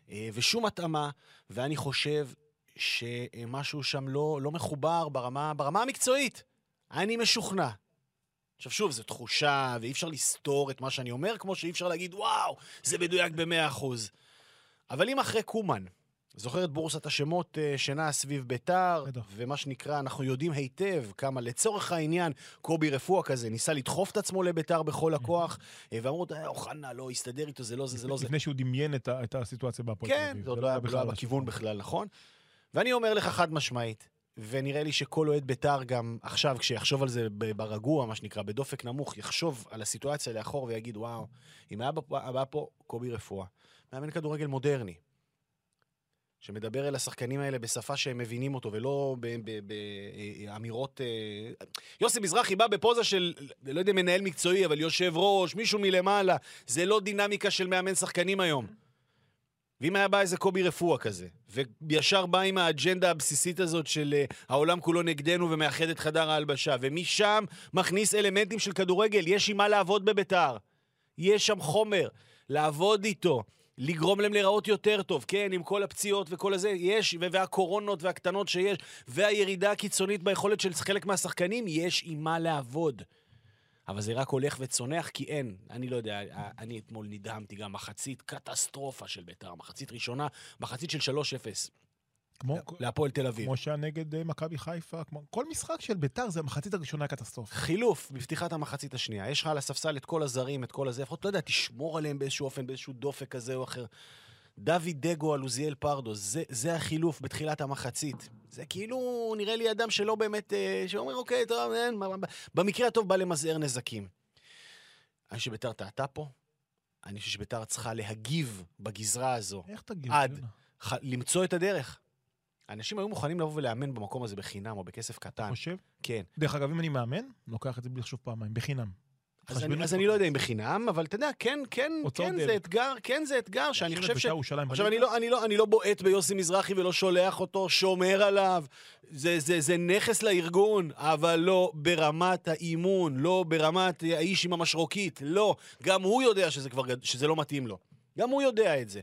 אה, ושום התאמה, ואני חושב שמשהו שם לא, לא מחובר ברמה, ברמה המקצועית. אני משוכנע. עכשיו שוב, זו תחושה, ואי אפשר לסתור את מה שאני אומר, כמו שאי אפשר להגיד, וואו, זה מדויק במאה אחוז. אבל אם אחרי קומן, זוכר את בורסת השמות אה, שנעה סביב ביתר. ומה שנקרא, אנחנו יודעים היטב כמה לצורך העניין קובי רפואה כזה ניסה לדחוף את עצמו לביתר בכל הכוח, אה, ואמרו, "אה, אוחנה, לא, יסתדר איתו, זה לא זה, זה לא זה. לפני שהוא דמיין את הסיטואציה בהפועל תל כן, אביב. זה עוד לא היה לא היה. בכיוון בכלל, נכון? ואני אומר לך חד משמעית, ונראה לי שכל אוהד בית"ר גם עכשיו, כשיחשוב על זה ברגוע, מה שנקרא, בדופק נמוך, יחשוב על הסיטואציה לאחור ויגיד, וואו, אם היה היה פה קובי רפואה, מאמן כדורגל מודרני, שמדבר אל השחקנים האלה בשפה שהם מבינים אותו, ולא באמירות... אה, יוסי מזרחי בא בפוזה של, לא יודע, מנהל מקצועי, אבל יושב ראש, מישהו מלמעלה. זה לא דינמיקה של מאמן שחקנים היום. ואם היה בא איזה קובי רפואה כזה, וישר בא עם האג'נדה הבסיסית הזאת של uh, העולם כולו נגדנו ומאחד את חדר ההלבשה, ומשם מכניס אלמנטים של כדורגל, יש עם מה לעבוד בביתר. יש שם חומר, לעבוד איתו, לגרום להם להיראות יותר טוב, כן, עם כל הפציעות וכל הזה, יש, והקורונות והקטנות שיש, והירידה הקיצונית ביכולת של חלק מהשחקנים, יש עם מה לעבוד. אבל זה רק הולך וצונח, כי אין. אני לא יודע, אני אתמול נדהמתי גם, מחצית קטסטרופה של ביתר, מחצית ראשונה, מחצית של 3-0 כמו- להפועל תל אביב. כמו שהיה נגד אה, מכבי חיפה, כמו כל משחק של ביתר זה המחצית הראשונה קטסטרופה. חילוף בפתיחת המחצית השנייה. יש לך על הספסל את כל הזרים, את כל הזה, לפחות, לא יודע, תשמור עליהם באיזשהו אופן, באיזשהו דופק כזה או אחר. דוד דגו על עוזיאל פרדו, זה, זה החילוף בתחילת המחצית. זה כאילו נראה לי אדם שלא באמת, אה, שאומר, אוקיי, טוב, אין, במקרה הטוב בא למזער נזקים. אני חושב שביתר טעתה פה, אני חושב שביתר צריכה להגיב בגזרה הזו, איך תגיד? עד. ח- למצוא את הדרך. אנשים היו מוכנים לבוא ולאמן במקום הזה בחינם או בכסף קטן. חושב? כן. דרך אגב, אם אני מאמן, לוקח את זה בלי לחשוב פעמיים, בחינם. אז אני, אז. אני לא יודע אם בחינם, אבל אתה יודע, כן, כן, כן, זה דלק. אתגר, כן, זה אתגר, שאני חושב ש... בית"ר ירושלים עכשיו, אני? לא, אני, לא, אני לא בועט ביוסי מזרחי ולא שולח אותו, שומר עליו. זה, זה, זה נכס לארגון, אבל לא ברמת האימון, לא ברמת האיש עם המשרוקית, לא. גם הוא יודע שזה, כבר, שזה לא מתאים לו. גם הוא יודע את זה.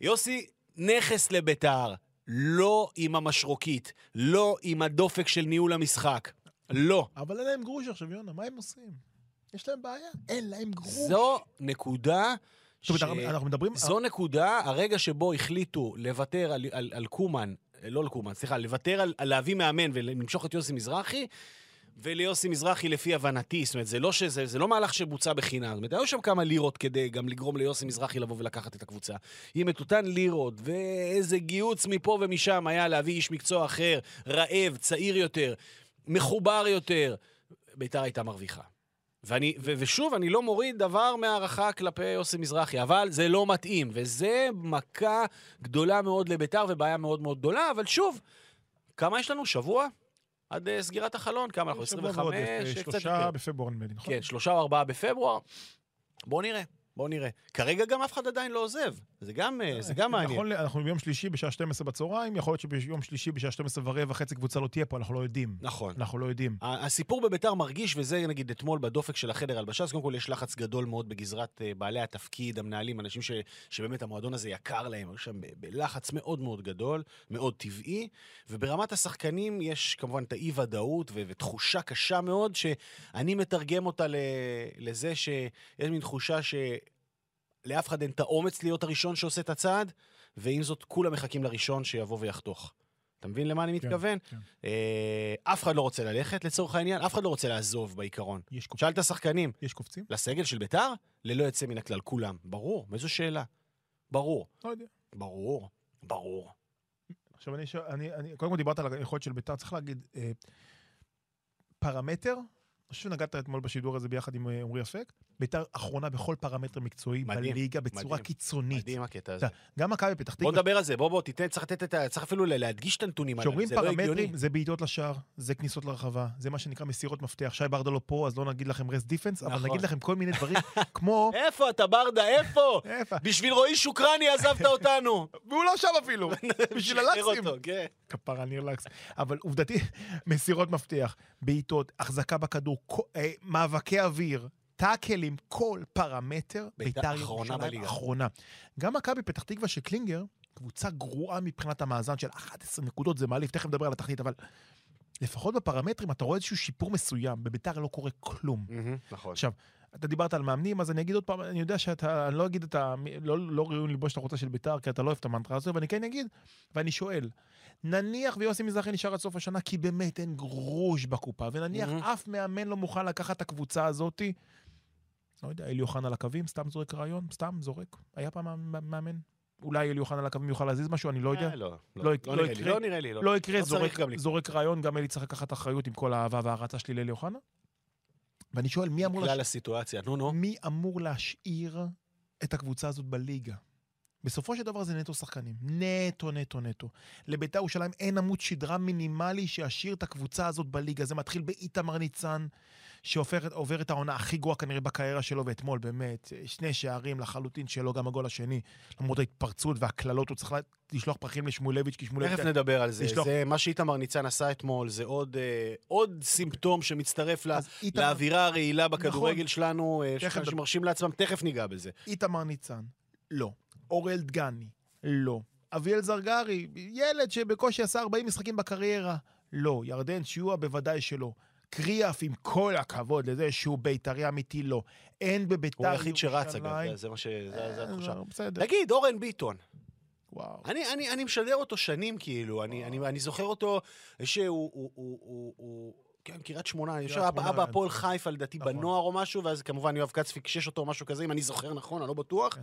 יוסי, נכס לביתר, לא עם המשרוקית, לא עם הדופק של ניהול המשחק. לא. אבל אין להם גרוש עכשיו, יונה, מה הם עושים? יש להם בעיה, אין להם גרוש. זו נקודה... זאת ש- אומרת, אנחנו- אנחנו מדברים... זו נקודה, הרגע שבו החליטו לוותר על, על, על קומן, לא על קומן, סליחה, לוותר על, על להביא מאמן ולמשוך את יוסי מזרחי, וליוסי מזרחי לפי הבנתי, זאת אומרת, זה לא, שזה, זה לא מהלך שבוצע בחינם. זאת אומרת, היו שם כמה לירות כדי גם לגרום ליוסי מזרחי לבוא ולקחת את הקבוצה. עם את אותן לירות, ואיזה גיוץ מפה ומשם היה להביא איש מקצוע אחר, רעב, צעיר יותר, מחובר יותר, ביתר הייתה מרוויחה. ואני, ו, ושוב, אני לא מוריד דבר מהערכה כלפי יוסי מזרחי, אבל זה לא מתאים, וזה מכה גדולה מאוד לביתר ובעיה מאוד מאוד גדולה, אבל שוב, כמה יש לנו? שבוע? עד uh, סגירת החלון? כמה אנחנו? שבוע 25? ועוד, אה, קצת שלושה. בפברואר נדמה לי, נכון? כן, שלושה או ארבעה בפברואר. בואו נראה, בואו נראה. כרגע גם אף אחד עדיין לא עוזב, זה גם, אה, זה גם מעניין. נכון, אנחנו ביום שלישי בשעה 12 בצהריים, יכול להיות שביום שלישי בשעה 12 ורבע חצי קבוצה לא תהיה פה, אנחנו לא יודעים. נכון. אנחנו לא יודעים. הסיפור בביתר מרגיש, וזה נגיד אתמול בדופק של החדר הלבשה, אז קודם כל יש לחץ גדול מאוד בגזרת אה, בעלי התפקיד, המנהלים, אנשים ש, שבאמת המועדון הזה יקר להם, היו שם בלחץ מאוד מאוד גדול, מאוד טבעי, וברמת השחקנים יש כמובן את האי-ודאות ו- ותחושה קשה מאוד, שאני מתרגם אותה ל- לזה שיש מין תחושה שלאף אחד אין את האומץ להיות הראשון שעושה את הצעד, ועם זאת כולם מחכים לראשון שיבוא ויחתוך. אתה מבין למה אני כן, מתכוון? כן. אה, אף אחד לא רוצה ללכת לצורך העניין, אף אחד לא רוצה לעזוב בעיקרון. יש קופ- שאל את השחקנים, יש קופצים? לסגל של ביתר? ללא יוצא מן הכלל, כולם. ברור, איזו שאלה. ברור, לא יודע. ברור, ברור. עכשיו, אני, אני, אני, קודם כל דיברת על היכולת של ביתר, צריך להגיד, אה, פרמטר, אני חושב שנגעת אתמול בשידור הזה ביחד עם אה, עמרי אפק, ביתר אחרונה בכל פרמטר מקצועי מדהים, בליגה בצורה מדהים. קיצונית. מדהים הקטע הזה. גם מכבי פתח בוא תקווה, נדבר על זה, בוא בוא, תיתן, צריך לתת ה... צריך אפילו להדגיש את הנתונים האלה, כשאומרים זה לא הגיוני. פרמטרים, זה בעיטות לשער, זה כניסות לרחבה, זה מה שנקרא מסירות מפתח. שי ברדה לא פה, אז לא נגיד לכם רסט דיפנס, אבל נכון. נגיד לכם כל מיני דברים, כמו... איפה אתה, ברדה, איפה? בשביל רועי שוקרני עזבת אותנו. והוא לא שם אפילו, בשביל הלקסים. כן. כפרה ניר לקס. אבל עובדתי, מסירות מפתח, בעיטות, החזקה בכדור, אה, מאבקי אוויר, טאקלים, כל פרמטר, ביתר אחרונה ירושלים בליגה. אחרונה. גם מכבי פתח תקווה של קלינגר, קבוצה גרועה מבחינת המאזן של 11 נקודות, זה מעליב, תכף נדבר על התחתית, אבל לפחות בפרמטרים אתה רואה איזשהו שיפור מסוים, בביתר לא קורה כלום. נכון. עכשיו, אתה דיברת על מאמנים, אז אני אגיד עוד פעם, אני יודע שאתה, אני לא אגיד את ה... לא, לא ראוי ללבוש את החולצה של ביתר, כי אתה לא אוהב את המנטרה הזו, ואני כן אגיד, ואני שואל, נניח ויוסי מזרחי נשאר עד סוף השנה, כי באמת אין גרוש בקופה, ונניח מהמם. אף מאמן לא מוכן לקחת את הקבוצה הזאתי, לא יודע, אלי אוחנה על הקווים, סתם זורק רעיון, סתם זורק. היה פעם מאמן-? אולי אלי אוחנה על הקווים יוכל להזיז משהו, אני לא יודע. אה, לא, לא לא, יקרה- לא נראה לי, יקרה. לא נראה לי, לא. לא יקרה, לא זורק, רעיון, גם אלי צריך לקחת אחריות עם כל האהבה וההערצה שלי לאלי אוחנה. ואני שואל, מי אמור, לש... הסיטואציה, נו נו. מי אמור להשאיר את הקבוצה הזאת בליגה? בסופו של דבר זה נטו שחקנים. נטו, נטו, נטו. לביתר ירושלים אין עמוד שדרה מינימלי שישאיר את הקבוצה הזאת בליגה. זה מתחיל באיתמר ניצן, שעובר את העונה הכי גרועה כנראה בקריירה שלו, ואתמול באמת, שני שערים לחלוטין שלו, גם הגול השני. למרות ההתפרצות והקללות, הוא צריך לשלוח פרחים לשמואלביץ', כי שמואלביץ'... תכף נדבר על זה. לשלוח- זה מה שאיתמר ניצן עשה אתמול, זה עוד, אה, עוד סימפטום שמצטרף ל- אז איתמר- לאווירה הרעילה בכדורגל נכון. שלנו, אה, תכף שאנשים נדבר. מרשים לעצמם, תכף ניגע בזה. איתמר ניצן, לא. אוראל דגני, לא. אביאל זרגרי, ילד שבקושי עשה 40 משחקים בקריירה, לא. ירדן שיוע, בוודאי שלא. קריאף, עם כל הכבוד לזה שהוא בית"רי אמיתי, לא. אין בביתר הוא היחיד שרץ, אגב, ירושלים- זה- מה ש... זה זה אה, התחושה. בסדר. תגיד, אורן ביטון, וואו. אני, אני, אני משדר אותו שנים, כאילו, אני, אני, אני זוכר אותו, שהוא, הוא, הוא, הוא, הוא, כן, קריית שמונה, יושב אבא כן. הפועל חיפה, לדעתי, נכון. בנוער או משהו, ואז כמובן יואב כץ פיקשש אותו או משהו כזה, אם אני זוכר נכון, אני לא בטוח. כן.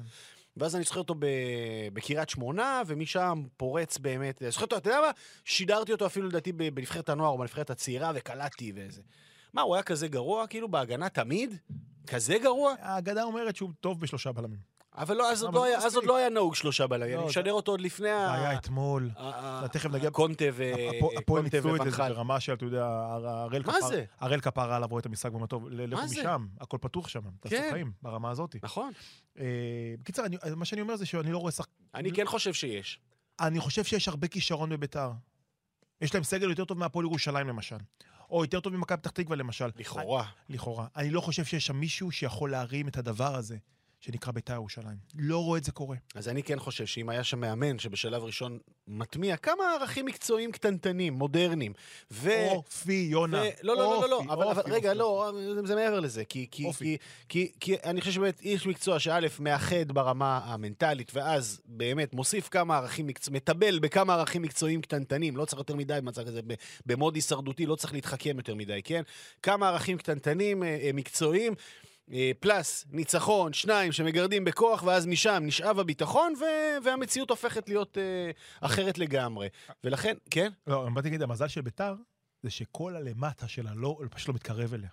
ואז אני זוכר אותו בקריית שמונה, ומשם פורץ באמת, זוכר אותו, אתה יודע מה? שידרתי אותו אפילו לדעתי בנבחרת הנוער או בנבחרת הצעירה, וקלטתי ואיזה. מה, הוא היה כזה גרוע, כאילו, בהגנה תמיד? כזה גרוע? האגדה אומרת שהוא טוב בשלושה בלמים. אבל לא, אז עוד לא זה היה- אז עוד. לא היה נהוג שלושה בלמים, לא, אני משדר אותו עוד לפני ה... זה היה אתמול. תכף נגיע- קונטה ו... הפו- הפועל ניצלו את זה. ברמה של, אתה יודע, הראל מה כפר- זה? הראל כפרה עליו רואה את המשחק במה טוב. ל- לכו מה? משם, הכל פתוח שם. תעשו כן. חיים ברמה הזאת. נכון. אה, בקיצר, מה שאני אומר זה שאני לא רואה שחק... אני כן חושב שיש. אני חושב שיש הרבה כישרון בביתר. יש להם סגל יותר טוב מהפועל ירושלים למשל. או יותר טוב ממכבי פתח תקווה למשל. לכאורה. לכאורה. אני לא חושב שיש שם מישהו שיכול להרים את הדבר הזה. שנקרא בית"ר ירושלים. לא רואה את זה קורה. אז אני כן חושב שאם היה שם מאמן שבשלב ראשון מטמיע כמה ערכים מקצועיים קטנטנים, מודרניים, ו... אופי, יונה. ו... לא, לא, לא, לא, אופי, לא, אבל, אבל אופי, רגע, אופי. לא, זה, מעבר לזה, כי, כי, אופי. כי, כי, כי אני חושב שבאמת איש מקצוע שא' מאחד ברמה המנטלית, ואז באמת מוסיף כמה ערכים, מקצ... מטבל בכמה ערכים מקצועיים קטנטנים, לא צריך יותר מדי במצב כזה, במוד הישרדותי לא צריך להתחכם יותר מדי, כן? כמה ערכים קטנטנים, אה, אה, מקצועיים. אה, פלוס ניצחון, שניים שמגרדים בכוח, ואז משם נשאב הביטחון, ו- והמציאות הופכת להיות אה, אחרת לגמרי. ולכן, כן? לא, אני באתי להגיד, המזל של ביתר זה שכל הלמטה שלה לא, פשוט לא מתקרב אליה.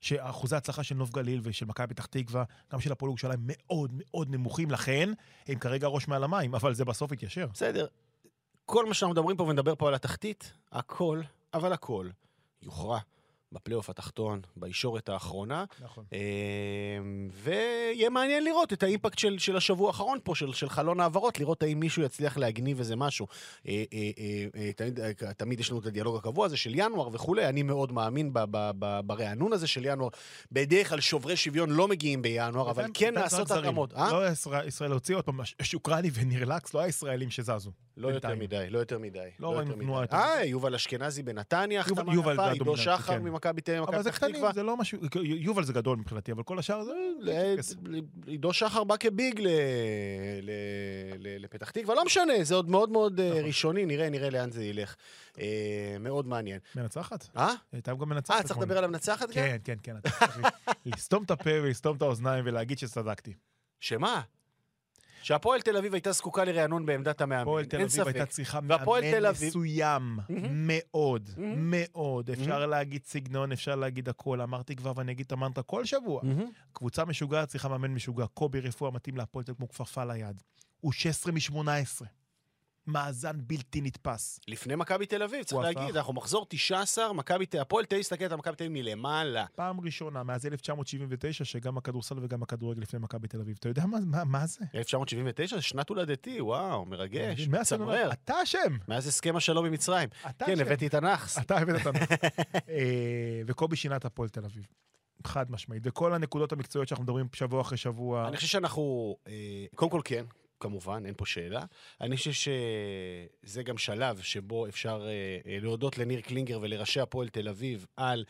שאחוזי ההצלחה של נוף גליל ושל מכבי פתח תקווה, גם של הפועל ירושלים, מאוד מאוד נמוכים, לכן הם כרגע ראש מעל המים, אבל זה בסוף יתיישר. בסדר. כל מה שאנחנו מדברים פה ונדבר פה על התחתית, הכל, אבל הכל, יוכרע בפלייאוף התחתון, בישורת האחרונה, נכון. אה, ויהיה מעניין לראות את האימפקט של, של השבוע האחרון פה, של, של חלון העברות, לראות האם מישהו יצליח להגניב איזה משהו. אה, אה, תמיד, תמיד יש לנו את הדיאלוג הקבוע הזה של ינואר וכולי, אני מאוד מאמין ב- ב- ב- ברענון הזה של ינואר. בדרך כלל שוברי שוויון לא מגיעים בינואר, אבל כן זרים. התאמות. לא ישראל, ישראל הוציא עוד פעם, שוקרני ונרלקס, לא הישראלים שזזו. לא יותר. מדי, לא יותר מדי. לא ראינו מדי. תנועה יותר אה, יובל אשכנזי בנתניה, החתמה יובל יפה, עידו שחר כן. ממכבי תל אביב, אבל מכבי פתח תקווה. זה לא משהו, יובל זה גדול מבחינתי, אבל כל השאר זה... טקס. עידו שחר בא כביג לפתח תקווה, לא משנה, זה עוד מאוד מאוד אה, נכון. ראשוני, נראה, נראה לאן זה ילך. אה, מאוד מעניין. מנצחת? אה? הייתה גם מנצחת. אה, צריך. לדבר על המנצחת גם? כן, כן, כן. לסתום את הפה ולסתום את האוזניים ולהגיד שצדקתי. שמה? שהפועל תל אביב הייתה זקוקה לרענון בעמדת המאמן, הפועל תל אין אביב הייתה ספק. צריכה מאמן אביב- מסוים, מאוד. מאוד. אפשר להגיד סגנון, אפשר להגיד הכל. אמרתי כבר ואני אגיד את המנטרה כל שבוע. קבוצה משוגעת צריכה מאמן משוגע. קובי רפואה מתאים להפועל תל אביב כמו כפפה ליד. הוא 16 מ-18. מאזן בלתי נתפס. לפני מכבי תל אביב, צריך להגיד, הפך. אנחנו מחזור 19, מכבי תל הפועל תל אביב, תסתכלת על מכבי תל אביב מלמעלה. פעם ראשונה מאז 1979 שגם הכדורסל וגם הכדורגל לפני מכבי תל אביב. אתה יודע מה, מה, מה זה? 1979 זה שנת הולדתי, וואו, מרגש, מצמרר. אתה אשם. מאז הסכם השלום עם מצרים. אתה כן. הבאתי את הנאחס. אתה הבאת את הנאחס. אה, וקובי שינה את הפועל תל אביב. חד משמעית. וכל הנקודות המקצועיות שאנחנו מדברים שבוע אחרי שבוע. אני חושב שאנחנו, אה, קודם כל כן, כמובן, אין פה שאלה. אני חושב שזה גם שלב שבו אפשר אה, להודות לניר קלינגר ולראשי הפועל תל אביב על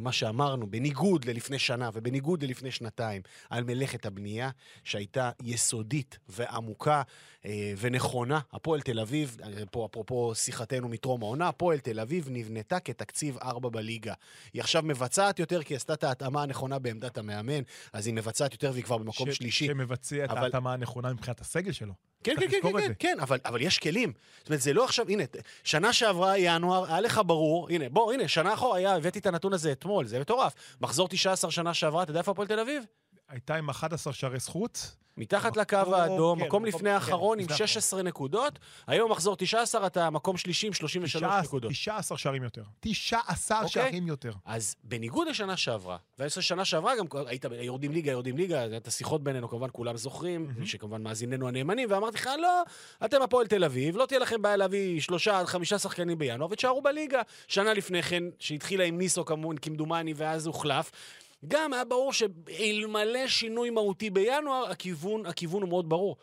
מה שאמרנו, בניגוד ללפני שנה ובניגוד ללפני שנתיים, על מלאכת הבנייה, שהייתה יסודית ועמוקה אה, ונכונה. הפועל תל אביב, אה, פה אפרופו שיחתנו מטרום העונה, הפועל תל אביב נבנתה כתקציב 4 בליגה. היא עכשיו מבצעת יותר כי עשתה את ההתאמה הנכונה בעמדת המאמן, אז היא מבצעת יותר והיא כבר במקום ש- שלישי. שמבצע את אבל- ההתאמה הנכונה מבחינת הסגל שלו. כן, כן, כן, כן. כן, אבל, אבל יש כלים. זאת אומרת, זה לא עכשיו, הנה, שנה שעברה, ינואר, היה לך ברור, הנה, בוא, הנה, שנה אחורה היה, הבאתי את הנתון הזה אתמול, זה מטורף. מחזור 19 שנה שעברה, אתה יודע איפה הפועל תל אביב? הייתה עם 11 שערי זכות. מתחת לקו מקום- האדום, כן, מקום לפני כן, האחרון עם לפני האחרון. 16 נקודות. היום מחזור 19, אתה מקום שלישי עם 33 19 נקודות. 19 שערים יותר. 19 אוקיי. שערים יותר. אז בניגוד לשנה שעברה, ואני חושב ששנה שעברה גם היית יורדים ליגה, יורדים ליגה, את השיחות בינינו כמובן כולם זוכרים, שכמובן מאזיננו הנאמנים, ואמרתי לך, לא, אתם הפועל תל אביב, לא תהיה לכם בעיה להביא שלושה עד חמישה שחקנים בינואר, ותשארו בליגה. שנה לפני כן, שהתחילה עם ניסו כמובן, כמדומני, ואז הוחלף. גם היה ברור שאלמלא שינוי מהותי בינואר, הכיוון, הכיוון הוא מאוד ברור.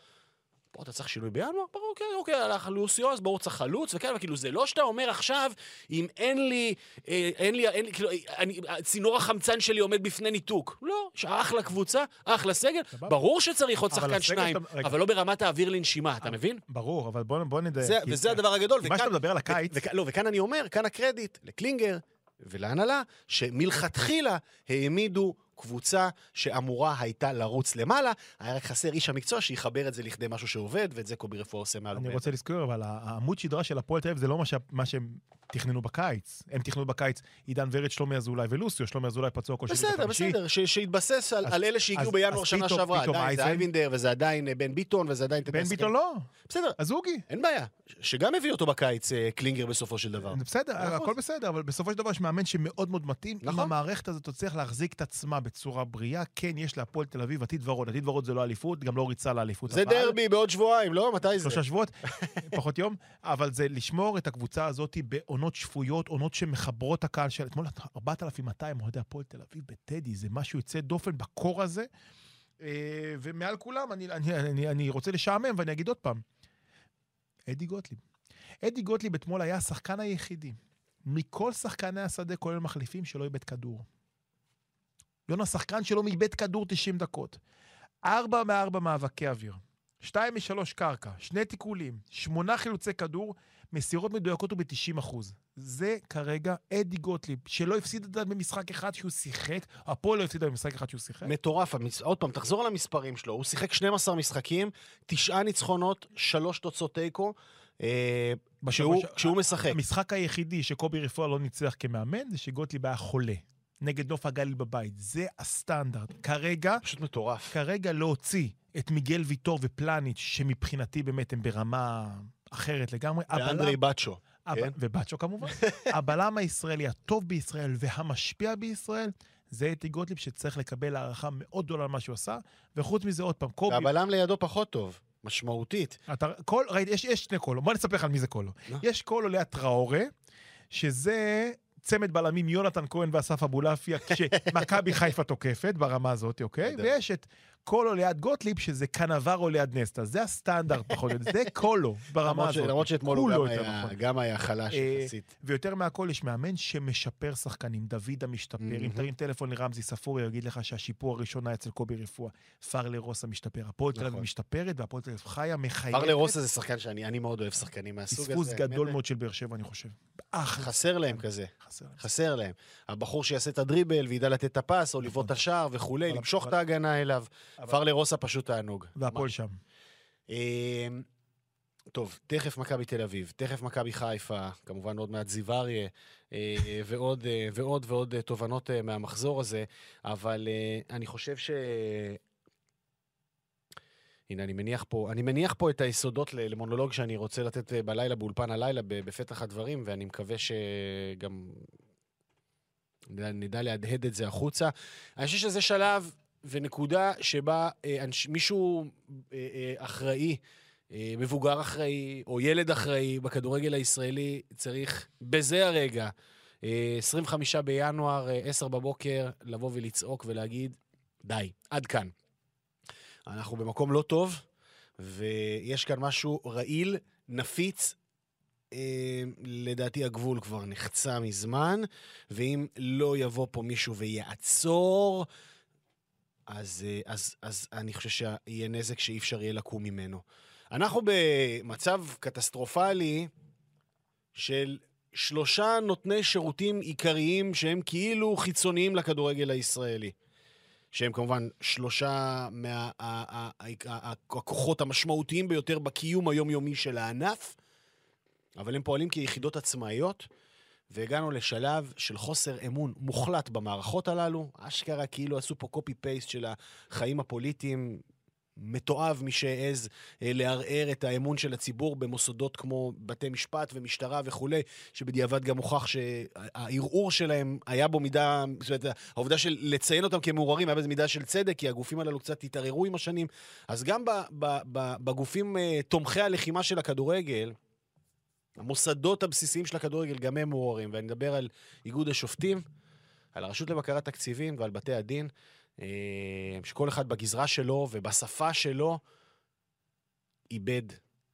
פה אתה צריך שינוי בינואר? ברור, כן, אוקיי, הלך לוסיו, אז ברור צריך חלוץ, וכן, אבל כאילו, זה לא שאתה אומר עכשיו, אם אין לי, אה, אין לי, אין לי, כאילו, אני, צינור החמצן שלי עומד בפני ניתוק. לא, אחלה קבוצה, אחלה סגל, סבבה. ברור שצריך עוד שחקן שניים, אתה- רגע. אבל לא ברמת האוויר לנשימה, אתה מבין? ברור, אבל בוא בוא נדייק. זה, כי- וזה הדבר הגדול. מה שאתה מדבר על הקיץ, וכ- לא, וכאן אני אומר, כאן הקרדיט לקלינגר ולהנהלה, שמלכתחילה העמידו קבוצה שאמורה הייתה לרוץ למעלה, היה רק חסר איש המקצוע שיחבר את זה לכדי משהו שעובד, ואת זה קובי רפואה עושה מעל אני ומעבר. רוצה לזכור, אבל העמוד שדרה של הפועל תל אביב זה לא מה שה- מה שהם תכננו בקיץ. הם תכננו בקיץ עידן ורד, שלומי אזולאי ולוסיו, שלומי אזולאי פצוע כל שני בסדר. בסדר, ש- שיתבסס על, על אלה שהגיעו בינואר שנה שעברה. עדיין זה אייבינדר, וזה עדיין אה, בן ביטון, וזה עדיין... בן ביטון לא, בסדר, אז אוגי. אין בעיה. שגם הביא אותו בקיץ אה, קלינגר בסופו של דבר. בסדר. הכל בסדר, אבל בסופו של דבר יש מאמן שמאוד מאוד מתאים. אם נכון. המערכת הזאת תצליח להחזיק את עצמה בצורה בריאה, כן, יש להפועל תל אביב עתיד ורוד. עתיד ורוד זה לא אליפות, גם לא ריצה לאליפות. זה דרבי בעוד שבועיים, לא? מתי זה? שלושה שבועות, פחות יום, אבל זה לשמור את הקבוצה הזאת בעונות שפויות, עונות שמחברות הקהל של... אתמול 4,200 אוהדי הפועל תל אביב בטדי, זה משהו יוצא דופן בקור הזה. אה, ומעל כולם, אני, אני, אני, אני רוצה לשעמם ואני אגיד עוד פעם, אדי גוטליב. אדי גוטליב אתמול היה השחקן היחידי מכל שחקני השדה, כולל מחליפים, שלא איבד כדור. יונה שחקן שלא מאיבד כדור 90 דקות. ארבע מארבע מאבקי אוויר. שתיים משלוש קרקע, שני תיקולים, שמונה חילוצי כדור, מסירות מדויקות וב-90 אחוז. זה כרגע אדי גוטליב, שלא הפסיד את זה במשחק אחד שהוא שיחק, הפועל לא הפסידה במשחק אחד שהוא שיחק. מטורף. המס... עוד פעם, תחזור על המספרים שלו. הוא שיחק 12 משחקים, תשעה ניצחונות, שלוש תוצאות תיקו. אה, כשהוא משחק. המשחק היחידי שקובי רפואה לא ניצח כמאמן, זה שגוטליב היה חולה. נגד נוף הגליל בבית. זה הסטנדרט. כרגע, פשוט מטורף. כרגע להוציא את מיגל ויטור ופלניץ', שמבחינתי באמת הם ברמה אחרת לגמרי. ואנדרי בצ'ו. כן. ובצ'ו כמובן. הבלם הישראלי הטוב בישראל והמשפיע בישראל, זה אתי גוטליב שצריך לקבל הערכה מאוד גדולה על מה שהוא עשה. וחוץ מזה, עוד פעם, קובי... והבלם לידו פחות טוב, משמעותית. אתה, קול, ראית, יש, יש שני קולו, בוא נספר לך על מי זה קולו. יש קולו ליד טראורה, שזה צמד בלמים יונתן כהן ואסף אבולעפיה, כשמכבי חיפה תוקפת ברמה הזאת, אוקיי? ויש את קולו ליד גוטליב, שזה קנברו ליד נסטה. זה הסטנדרט, פחות או יותר. זה קולו ברמה הזאת. למרות שאתמול הוא גם היה- נכון. גם היה חלש אה, יחסית. ויותר מהכל, יש מאמן שמשפר שחקנים. דוד המשתפר. אם. תרים טלפון לרמזי ספורי, הוא יגיד לך שהשיפור הראשון היה אצל קובי רפואה. פרלה רוסה משתפר. הפועל תל אביב נכון. משתפרת, והפועל תל אביב חיה, מחייבת. פרלה רוסה זה שחקן שאני אני מאוד אוהב שחקנים מהסוג הזה. פספוס גדול. מאוד של באר שבע, אני חושב. חסר להם כזה. חסר להם. הבחור שיעשה את הדריבל וידע לתת את הפס, או לבעוט את השער וכולי, למשוך את ההגנה אליו. פרלה רוסה פשוט תענוג. והפועל שם. אמ, טוב, תכף מכבי תל אביב, תכף מכבי חיפה, כמובן עוד מעט זיו אריה, אה, ועוד, אה, ועוד ועוד אה, תובנות אה, מהמחזור הזה, אבל אה, אני חושב ש... הנה, אני מניח פה, אני מניח פה את היסודות למונולוג שאני רוצה לתת אה, בלילה, באולפן הלילה, בפתח הדברים, ואני מקווה שגם נדע להדהד את זה החוצה. אני חושב שזה שלב ונקודה שבה אה, אנש, מישהו אה, אה, אחראי, מבוגר אחראי, או ילד אחראי בכדורגל הישראלי, צריך בזה הרגע, אה, 25 בינואר, אה, 10 בבוקר, לבוא ולצעוק ולהגיד, די, עד כאן. אנחנו במקום לא טוב, ויש כאן משהו רעיל, נפיץ. אה, לדעתי הגבול כבר נחצה מזמן, ואם לא יבוא פה מישהו ויעצור, אז, אה, אז, אז אני חושב שיהיה נזק שאי אפשר יהיה לקום ממנו. אנחנו במצב קטסטרופלי של שלושה נותני שירותים עיקריים שהם כאילו חיצוניים לכדורגל הישראלי. שהם כמובן שלושה מהכוחות המשמעותיים ביותר בקיום היומיומי של הענף, אבל הם פועלים כיחידות עצמאיות, והגענו לשלב של חוסר אמון מוחלט במערכות הללו. אשכרה כאילו עשו פה קופי-פייסט של החיים הפוליטיים. מתועב מי שהעז אה, לערער את האמון של הציבור במוסדות כמו בתי משפט ומשטרה וכולי, שבדיעבד גם הוכח שהערעור שלהם היה בו מידה, זאת אומרת, העובדה של לציין אותם כמעורערים היה בזה מידה של צדק, כי הגופים הללו קצת התערערו עם השנים. אז גם בגופים אה, תומכי הלחימה של הכדורגל, המוסדות הבסיסיים של הכדורגל גם הם מעורערים, ואני מדבר על איגוד השופטים, על הרשות לבקרת תקציבים ועל בתי הדין, אה, שכל אחד בגזרה שלו ובשפה שלו איבד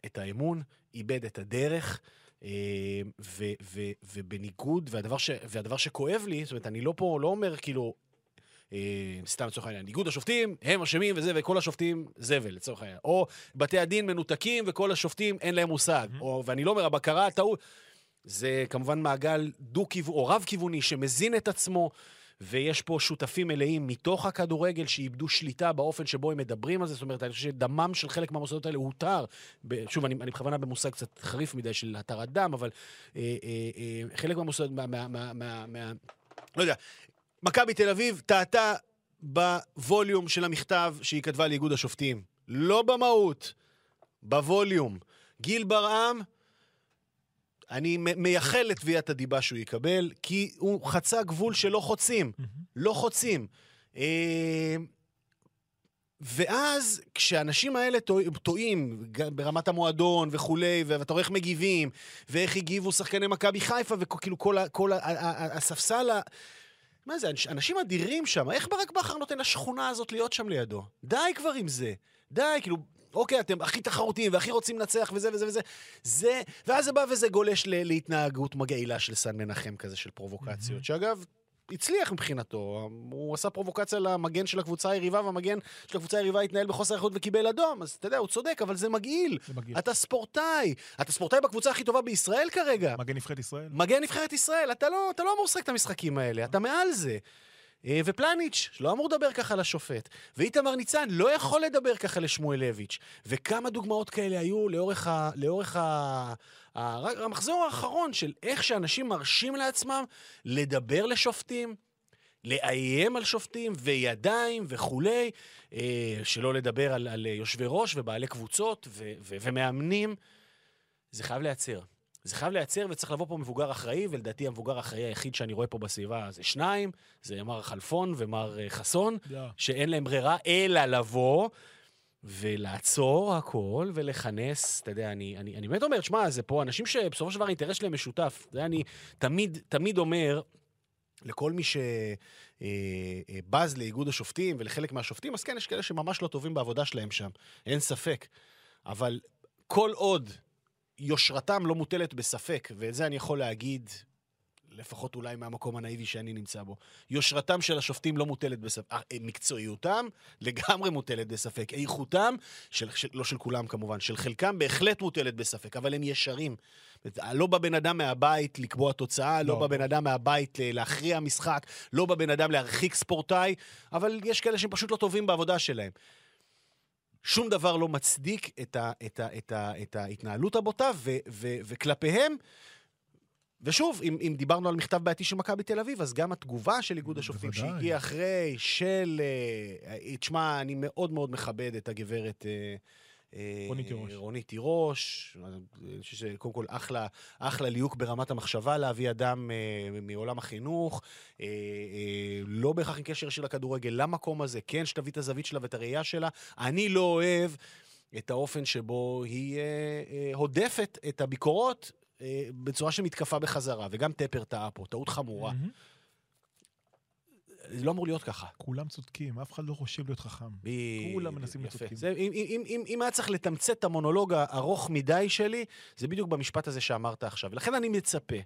את האמון, איבד את הדרך, אה, ו, ו, ובניגוד, והדבר, ש, והדבר שכואב לי, זאת אומרת, אני לא פה, לא אומר כאילו, סתם לצורך העניין, איגוד השופטים, הם אשמים וזה, וכל השופטים זבל, לצורך העניין. או בתי הדין מנותקים וכל השופטים אין להם מושג. Mhm. או, ואני לא אומר, הבקרה, הטעות, זה כמובן מעגל דו-כיווני, או רב-כיווני, שמזין את עצמו. ויש פה שותפים מלאים מתוך הכדורגל שאיבדו שליטה באופן שבו הם מדברים על זה. זאת אומרת, אני חושב שדמם של חלק מהמוסדות האלה הותר. שוב, אני, אני בכוונה במושג קצת חריף מדי של התרת דם, אבל אה, אה, אה, חלק מהמוסדות, מה, מה, מה, מה, מה... לא יודע, מכבי תל אביב טעתה בווליום של המכתב שהיא כתבה לאיגוד השופטים. לא במהות, בווליום. גיל ברעם, אני מייחל לתביעת הדיבה שהוא יקבל, כי הוא חצה גבול שלא חוצים. לא חוצים. אה, ואז כשהאנשים האלה טוע- טועים, ברמת המועדון וכולי, ואתה רואה איך מגיבים, ואיך הגיבו שחקני מכבי חיפה, וכאילו כל, כל הספסל, ה- מה זה, אנש- אנשים אדירים שם, איך ברק בכר נותן לשכונה הזאת להיות שם לידו? די כבר עם זה. די, כאילו, אוקיי, אתם הכי תחרותיים והכי רוצים לנצח וזה וזה וזה. זה, ואז זה בא וזה גולש ל- להתנהגות מגעילה של סן מנחם כזה, של פרובוקציות, שאגב... הצליח מבחינתו, הוא עשה פרובוקציה למגן של הקבוצה היריבה, והמגן של הקבוצה היריבה התנהל בחוסר איכות וקיבל אדום, אז אתה יודע, הוא צודק, אבל זה מגעיל. זה מגעיל. אתה ספורטאי, אתה ספורטאי בקבוצה הכי טובה בישראל כרגע. מגן נבחרת ישראל. מגן נבחרת ישראל, אתה לא, אתה לא אמור לשחק את המשחקים האלה, אתה מעל זה. אה, ופלניץ', לא אמור לדבר ככה לשופט. ואיתמר ניצן לא יכול לדבר ככה לשמואלביץ'. וכמה דוגמאות כאלה היו לאורך, ה, לאורך ה, ה, המחזור האחרון של איך שאנשים מרשים לעצמם לדבר לשופטים, לאיים על שופטים, וידיים וכולי, אה, שלא לדבר על, על יושבי ראש ובעלי קבוצות ו, ו, ומאמנים. זה חייב להיעצר. זה חייב להיעצר וצריך לבוא פה מבוגר אחראי, ולדעתי המבוגר האחראי היחיד שאני רואה פה בסביבה זה שניים, זה מר חלפון ומר אה, חסון, יא. שאין להם ברירה אלא לבוא ולעצור הכל ולכנס, אתה יודע, אני, אני, אני באמת אומר, שמע, זה פה אנשים שבסופו של דבר האינטרס שלהם משותף. יודע, אני תמיד, תמיד אומר לכל מי שבז לאיגוד השופטים ולחלק מהשופטים, אז כן, יש כאלה שממש לא טובים בעבודה שלהם שם, אין ספק. אבל כל עוד יושרתם לא מוטלת בספק, ואת זה אני יכול להגיד, לפחות אולי מהמקום הנאיבי שאני נמצא בו, יושרתם של השופטים לא מוטלת בספק, אה, מקצועיותם לגמרי מוטלת בספק, איכותם, של, של, לא של כולם כמובן, של חלקם בהחלט מוטלת בספק, אבל הם ישרים. לא בא בן אדם מהבית לקבוע תוצאה, לא, לא. בא בן אדם מהבית להכריע משחק, לא בא בן אדם להרחיק ספורטאי, אבל יש כאלה שהם פשוט לא טובים בעבודה שלהם. שום דבר לא מצדיק את, ה, את, ה, את, ה, את ההתנהלות הבוטה, ו, ו, וכלפיהם, ושוב, אם, אם דיברנו על מכתב בעייתי של מכבי תל אביב, אז גם התגובה של איגוד השופטים. שהגיעה אחרי של... אה, תשמע, אני מאוד מאוד מכבד את הגברת... אה, אה, רונית תירוש. רונית תירוש. אני חושב שקודם כל אחלה, אחלה ליהוק ברמת המחשבה להביא אדם אה, מעולם החינוך, אה, אה, לא בהכרח עם קשר ישיר לכדורגל, למקום הזה, כן, שתביא את הזווית שלה ואת הראייה שלה. אני לא אוהב את האופן שבו היא אה, אה, הודפת את הביקורות אה, בצורה של מתקפה בחזרה, וגם טפר טעה פה, טעות חמורה. מהמם. זה לא אמור להיות ככה. כולם צודקים, אף אחד לא חושב להיות חכם. בדיוק, כולם מנסים להיות. צודקים. זה, אם, אם, אם, אם היה צריך לתמצת את המונולוג הארוך מדי שלי, זה בדיוק במשפט הזה שאמרת עכשיו. ולכן אני מצפה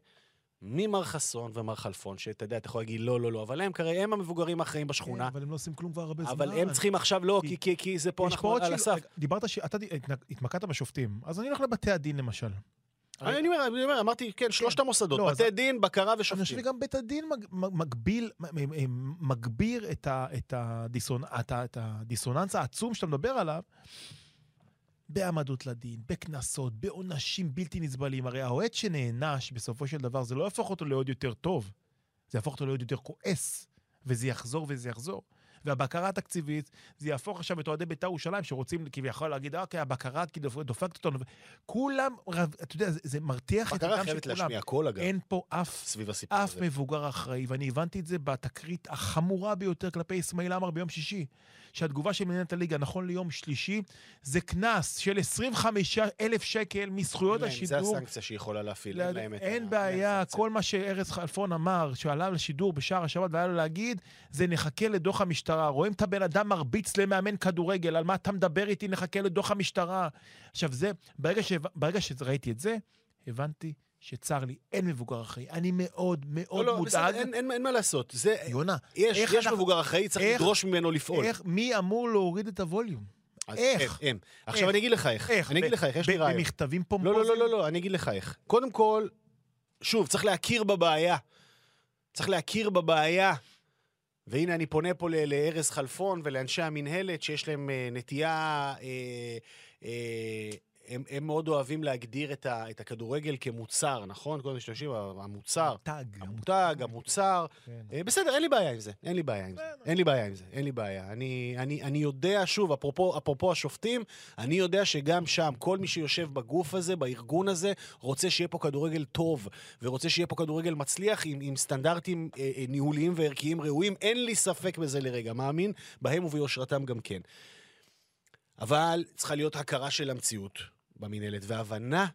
ממר חסון ומר חלפון, שאתה יודע, אתה יכול להגיד לא, לא, לא, אבל הם כרגע, הם המבוגרים האחראים בשכונה, כן, אבל הם לא עושים כלום כבר הרבה זמן. אבל הם צריכים עכשיו, לא, כי- כי, כי, זה פה אנחנו על הסף. דיברת ש... אתה התמקדת בשופטים, אז אני הולך לבתי הדין למשל. אני אומר, אני אומר, אמרתי, כן, שלושת המוסדות, לא, בתי דין, בקרה אני חושב ושופטים. שגם בית הדין מגביל, מגביר את, הדיסוננס העצום שאתה מדבר עליו בהעמדות לדין, בקנסות, בעונשים בלתי נסבלים. הרי האוהד שנענש, בסופו של דבר, זה לא יהפוך אותו לעוד יותר טוב, זה יהפוך אותו לעוד יותר כועס, וזה יחזור וזה יחזור. והבקרה התקציבית, זה יהפוך עכשיו את אוהדי בית"ר ירושלים, שרוצים כביכול להגיד, אוקיי, הבקרה כאילו דופקת אותנו. כולם, רב- אתה יודע, זה, זה מרתיח את הדם של כולם. קול, אגב, אין פה אף אף. מבוגר אחראי, ואני הבנתי את זה בתקרית החמורה ביותר כלפי אסמאעיל עמר ביום שישי. שהתגובה של מנהלת הליגה, נכון ליום שלישי, זה קנס של 25 אלף שקל מזכויות אין להם, זה השידור. הסנקציה שהיא יכולה להפעיל, אין להם את ה- אין בעיה. כל מה שארז חלפון אמר, שעלה לשידור בשער השבת והיה לו להגיד, זה נחכה לדוח המשטרה. רואים את הבן אדם מרביץ למאמן כדורגל, על מה אתה מדבר איתי, נחכה לדוח המשטרה. עכשיו זה, ברגע, ש... ברגע שראיתי את זה, הבנתי שצר לי, אין מבוגר אחראי. אני מאוד מאוד לא, לא, בסדר, מודאג. אין- אין אין מה לעשות. זה, יונה, יש איך יש אנחנו- מבוגר אחראי, צריך איך- לדרוש ממנו לפעול. איך, מי אמור להוריד את הווליום? אז איך? הם, הם. עכשיו איך? אני אגיד לך איך. איך? אני אגיד ב- לך איך, יש לי רעיון. במכתבים לא, פומפוזיים? לא, לא, לא, לא, אני אגיד לך איך. קודם כל, שוב, צריך להכיר בבעיה. צריך להכיר בבעיה. והנה, אני פונה פה ל- לארז חלפון ולאנשי המינהלת, שיש להם אה, נטייה... אה, אה, הם, הם מאוד אוהבים להגדיר את, ה, את הכדורגל כמוצר, נכון? כל משתמשים, המוצר. תג. המותג, המוצר. כן. אה, בסדר, אין לי בעיה עם זה. אין לי בעיה עם זה. אין לי בעיה עם זה. אין לי בעיה. אני, אני, אני יודע, שוב, אפרופו, אפרופו השופטים, אני יודע שגם שם, כל מי שיושב בגוף הזה, בארגון הזה, רוצה שיהיה פה כדורגל טוב, ורוצה שיהיה פה כדורגל מצליח עם, עם סטנדרטים אה, אה, ניהוליים וערכיים ראויים. אין לי ספק בזה לרגע. מאמין בהם וביושרתם גם כן. אבל צריכה להיות הכרה של המציאות במינהלת, והבנה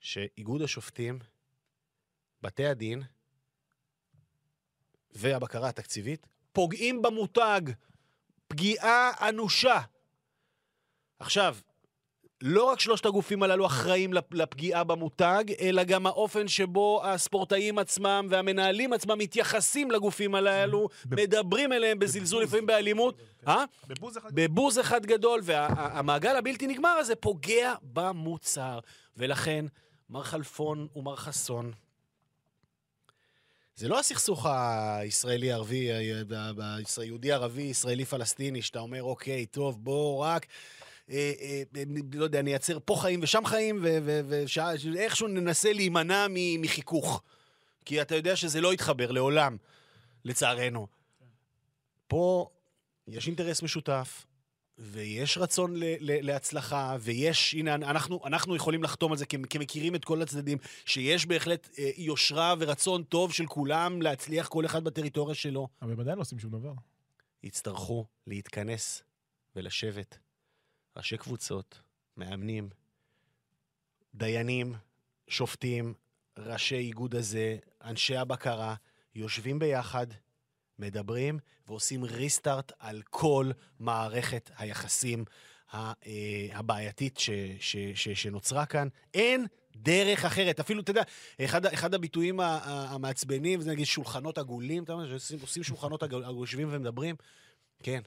שאיגוד השופטים, בתי הדין, והבקרה התקציבית פוגעים במותג פגיעה אנושה. עכשיו, לא רק שלושת הגופים הללו אחראים לפ- לפגיעה במותג, אלא גם האופן שבו הספורטאים עצמם והמנהלים עצמם מתייחסים לגופים הללו, מדברים אליהם בזלזול, לפעמים באלימות. אה? בבוז אחד. בבוז אחד גדול, והמעגל הבלתי נגמר הזה פוגע במוצר. ולכן, מר חלפון ומר חסון, זה לא הסכסוך הישראלי-ערבי, היהודי-ערבי, ישראלי-פלסטיני, שאתה אומר, אוקיי, טוב, בוא רק, אה, אה, לא יודע, נייצר פה חיים ושם חיים, ואיכשהו ננסה להימנע מ- מחיכוך. כי אתה יודע שזה לא יתחבר לעולם, לצערנו. פה יש אינטרס משותף, ויש רצון ל- ל- להצלחה, ויש, הנה, אנחנו, אנחנו יכולים לחתום על זה כ- כמכירים את כל הצדדים, שיש בהחלט אה, יושרה ורצון טוב של כולם להצליח כל אחד בטריטוריה שלו. אבל הם עדיין לא עושים שום דבר. יצטרכו להתכנס ולשבת ראשי קבוצות, מאמנים, דיינים, שופטים, ראשי איגוד הזה, אנשי הבקרה, יושבים ביחד, מדברים ועושים ריסטארט על כל מערכת היחסים אה, הבעייתית ש, ש, ש, שנוצרה כאן. אין דרך אחרת. אפילו, אתה יודע, אחד, אחד הביטויים המעצבנים זה נגיד שולחנות עגולים, אתה יודע, עושים שולחנות עגול- יושבים ומדברים. כן.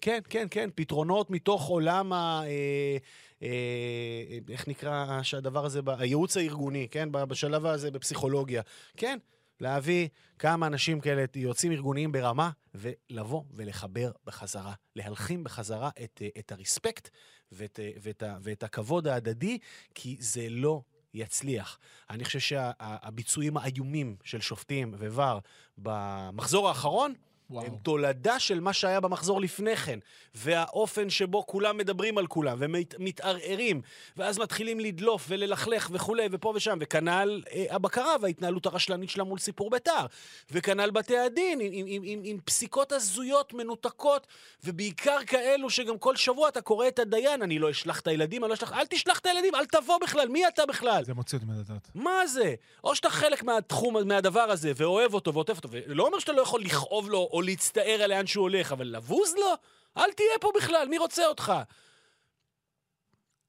כן, כן, כן, פתרונות מתוך עולם ה... אה, אה, איך נקרא שהדבר הזה? הייעוץ הארגוני, כן? בשלב הזה בפסיכולוגיה. כן, להביא כמה אנשים כאלה, יועצים ארגוניים ברמה, ולבוא ולחבר בחזרה, להלחים בחזרה את, אה, את הרספקט ואת, אה, ואת, ואת הכבוד ההדדי, כי זה לא יצליח. אני חושב שהביצועים האיומים של שופטים וVAR במחזור האחרון, וואו. הם תולדה של מה שהיה במחזור לפני כן, והאופן שבו כולם מדברים על כולם, ומתערערים, ואז מתחילים לדלוף וללכלך וכולי, ופה ושם, וכנ"ל אה, הבקרה וההתנהלות הרשלנית שלה מול סיפור בית"ר, וכנ"ל בתי הדין, עם, עם, עם, עם, עם פסיקות הזויות, מנותקות, ובעיקר כאלו שגם כל שבוע אתה קורא את הדיין, אני לא אשלח את הילדים, אני לא אשלח, אל תשלח את הילדים, אל תבוא בכלל, מי אתה בכלל? זה מוציא אותי מהדעת. מה זה? או שאתה חלק מהתחום, מהדבר הזה, ואוהב אותו ועוטף אותו, ולא אומר שאתה לא יכול לכאוב לו או להצטער על לאן שהוא הולך, אבל לבוז לו? אל תהיה פה בכלל, מי רוצה אותך?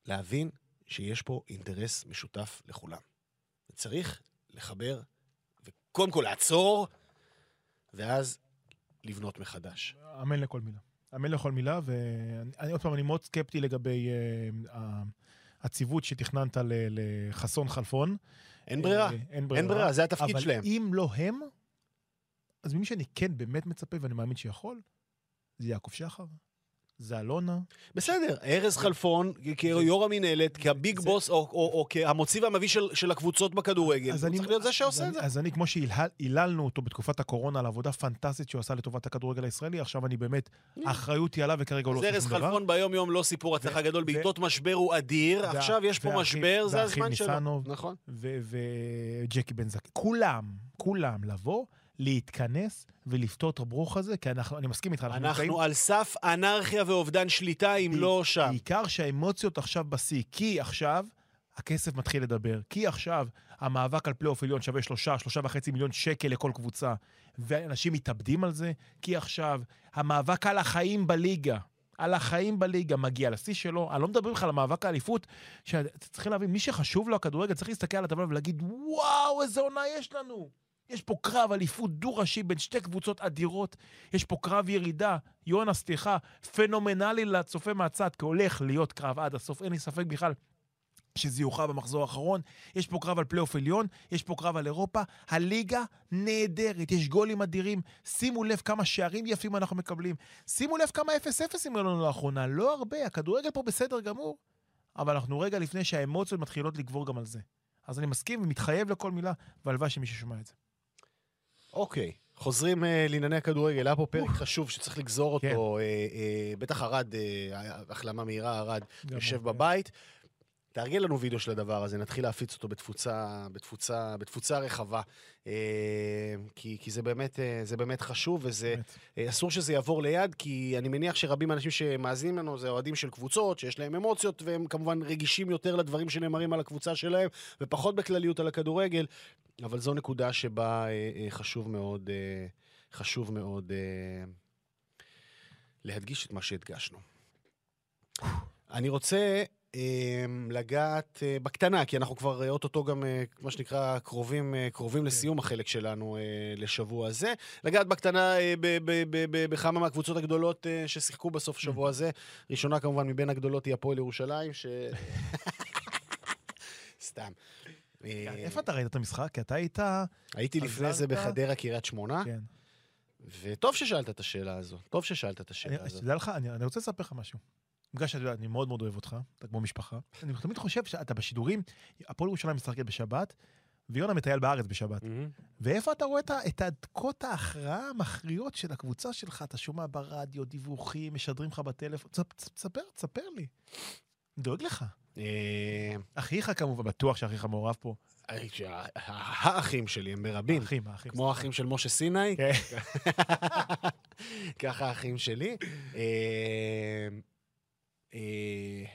להבין שיש פה אינטרס משותף לכולם. צריך לחבר, וקודם כל לעצור, ואז לבנות מחדש. אמן לכל מילה. אמן לכל מילה, ואני עוד פעם, אני מאוד סקפטי לגבי אה, הציוות שתכננת לחסון חלפון. אין ברירה. אה, אין ברירה. אין ברירה, זה התפקיד אבל שלהם. אם לא הם, אז ממי שאני כן באמת מצפה ואני מאמין שיכול, זה יעקב שחר, זה אלונה. בסדר, ארז חלפון, כיו"ר המינהלת, כביג בוס, או, כהמוציא והמביא של, הקבוצות בכדורגל, הוא צריך להיות זה שעושה אז את זה. אז אני, כמו שהיללנו אותו בתקופת הקורונה על עבודה פנטסטית שהוא עשה לטובת הכדורגל הישראלי, עכשיו אני באמת, האחריות היא עליו וכרגע הוא לא אז עושה ארז שום דבר. חלפון ביום-יום לא סיפור הצלחה גדול, בעיתות משבר הוא אדיר, עכשיו יש פה משבר, זה הזמן שלו. ניסנוב. נכון. וג'קי בן זקן. כולם, כולם לבוא, להתכנס ולפתור את הברוך הזה, כי אנחנו, אני מסכים איתך, אנחנו נמצאים... אנחנו על סף אנרכיה ואובדן שליטה, אם ב- לא שם. בעיקר שהאמוציות עכשיו בשיא, כי עכשיו הכסף מתחיל לדבר, כי עכשיו המאבק על פלייאוף עליון שווה שלושה, שלושה וחצי מיליון שקל לכל קבוצה, ואנשים מתאבדים על זה, כי עכשיו המאבק על החיים בליגה, על החיים בליגה מגיע לשיא שלו. אני לא מדבר בכלל על מאבק האליפות, שצריכים להבין, מי שחשוב לו הכדורגל צריך להסתכל על הטבלה ולהגיד, וואו, איזה עונה יש לנו. יש פה קרב אליפות דו-ראשי בין שתי קבוצות אדירות, יש פה קרב ירידה, יונה, סליחה, פנומנלי לצופה מהצד, כי הולך להיות קרב עד הסוף, אין לי ספק בכלל שזה יוכרע במחזור האחרון. יש פה קרב על פלייאוף עליון, יש פה קרב על אירופה. הליגה נהדרת, יש גולים אדירים. שימו לב כמה שערים יפים אנחנו מקבלים. שימו לב כמה 0-0 היו לנו לאחרונה, לא הרבה, הכדורגל פה בסדר גמור, אבל אנחנו רגע לפני שהאמוציות מתחילות לגבור גם על זה. אז אני מסכים ומתחייב לכל מילה, והלוואי שמי ששומע את זה. אוקיי, חוזרים אה, לענייני הכדורגל, היה פה פרק חשוב שצריך לגזור כן. אותו, אה, אה, בטח ארד, אה, החלמה מהירה, ארד, יושב כן. תארגן לנו וידאו של הדבר הזה, נתחיל להפיץ אותו בתפוצה, בתפוצה, בתפוצה רחבה. אה, כי, כי זה, באמת, אה, זה באמת חשוב, וזה באמת. אה, אסור שזה יעבור ליד, כי אני מניח שרבים מהאנשים שמאזינים לנו זה אוהדים של קבוצות, שיש להם אמוציות, והם כמובן רגישים יותר לדברים שנאמרים על הקבוצה שלהם, ופחות בכלליות על הכדורגל, אבל זו נקודה שבה חשוב מאוד... חשוב מאוד להדגיש את מה שהדגשנו. אני רוצה לגעת אה, בקטנה, כי אנחנו כבר אה, אוטוטו גם, אה, מה שנקרא, קרובים, קרובים לסיום החלק שלנו לשבוע הזה. לגעת בקטנה בכמה מהקבוצות הגדולות ששיחקו בסוף שבוע הזה. ראשונה כמובן מבין הגדולות היא הפועל ירושלים, ש... סתם. אה, איפה אתה ראית את המשחק? כי אתה היית... הייתי לפני זה? בחדרה, קריית שמונה, כן. וטוב ששאלת את השאלה הזו. טוב ששאלת את השאלה הזאת. תדע לך, אני רוצה לספר לך משהו. בגלל שאתה יודע, אני מאוד מאוד אוהב אותך, אתה כמו משפחה. אני תמיד חושב שאתה בשידורים, הפועל ירושלים משחקת בשבת, ויונה מטייל בארץ בשבת. מהמם. ואיפה אתה רואה את הדקות ההכרעה המכריעות של הקבוצה שלך? אתה שומע ברדיו, דיווחים, משדרים לך בטלפון. תספ- תספר, תספר לי. דואג לך. אה, אחיך כמובן, בטוח שאחיך מעורב פה. שה- האחים שלי הם ברבים. האחים, האחים. כמו האחים של משה סיני, כן. ככה האחים שלי. אה,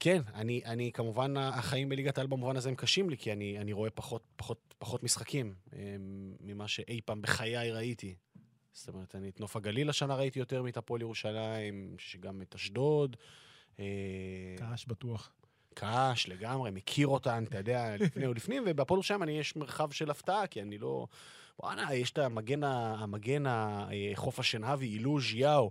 כן, אני, אני כמובן, החיים בליגת העל במובן הזה הם קשים לי, כי אני, אני רואה פחות, פחות, פחות משחקים אה, ממה שאי פעם בחיי ראיתי. זאת אומרת, אני את נוף הגליל השנה ראיתי יותר מאת הפועל ירושלים, שגם את אשדוד. אה, קש בטוח. קש לגמרי, מכיר אותן, אתה יודע, לפני ולפנים, ובפועל ירושלים אני יש מרחב של הפתעה, כי אני לא... וואלה, יש את המגן, המגן חוף השנהבי, אילוז' יאו.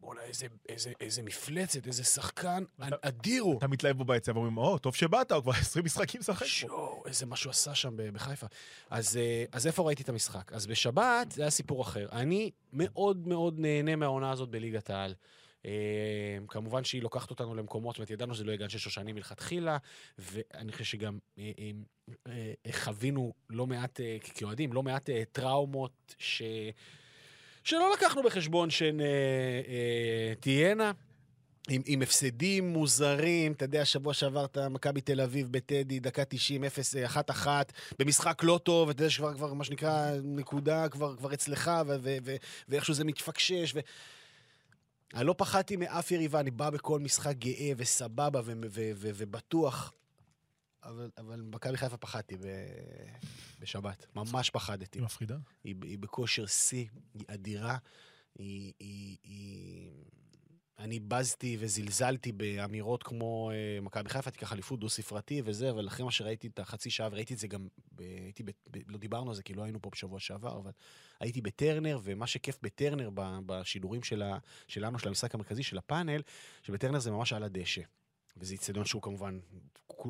בואנה, איזה, איזה, איזה מפלצת, איזה שחקן, אתה- אדיר הוא. אתה מתלהב בו ביציע ואומרים, או, טוב שבאת, הוא כבר 20 משחקים משחק פה. שואו, איזה משהו עשה שם בחיפה. אז, אה, אז איפה ראיתי את המשחק? אז בשבת זה היה סיפור אחר. אני מאוד מאוד נהנה מהעונה הזאת בליגת העל. אה, כמובן שהיא לוקחת אותנו למקומות, זאת אומרת, ידענו שזה לא יהיה גן של שושנים מלכתחילה, ואני חושב שגם אה, חווינו לא מעט, כאוהדים, לא מעט טראומות ש... שלא לקחנו בחשבון שהן אה, אה, תהיינה. עם, עם הפסדים מוזרים, אתה יודע, שבוע שעבר אתה מכבי תל אביב בטדי, דקה 90, 0, 1 1, במשחק לא טוב, אתה יודע שכבר, כבר, מה שנקרא, נקודה כבר, כבר אצלך, ו- ו- ו- ואיכשהו זה מתפקשש. ו... אני לא פחדתי מאף יריבה, אני בא בכל משחק גאה וסבבה ובטוח, אבל, אבל מכבי חיפה פחדתי ב- בשבת, ממש פחדתי. היא מפחידה. היא, היא בכושר שיא, היא אדירה. היא, היא, היא... אני בזתי וזלזלתי באמירות כמו אה, מכבי חיפה תיקח אליפות דו-ספרתי וזה, אבל אחרי מה שראיתי את החצי שעה, וראיתי את זה גם, ב, הייתי ב, ב, לא דיברנו על זה כי לא היינו פה בשבוע שעבר, אבל הייתי בטרנר, ומה שכיף בטרנר, ב, בשידורים של שלנו, של המשחק המרכזי, של הפאנל, שבטרנר זה ממש על הדשא. וזה איצטדיון שהוא כמובן,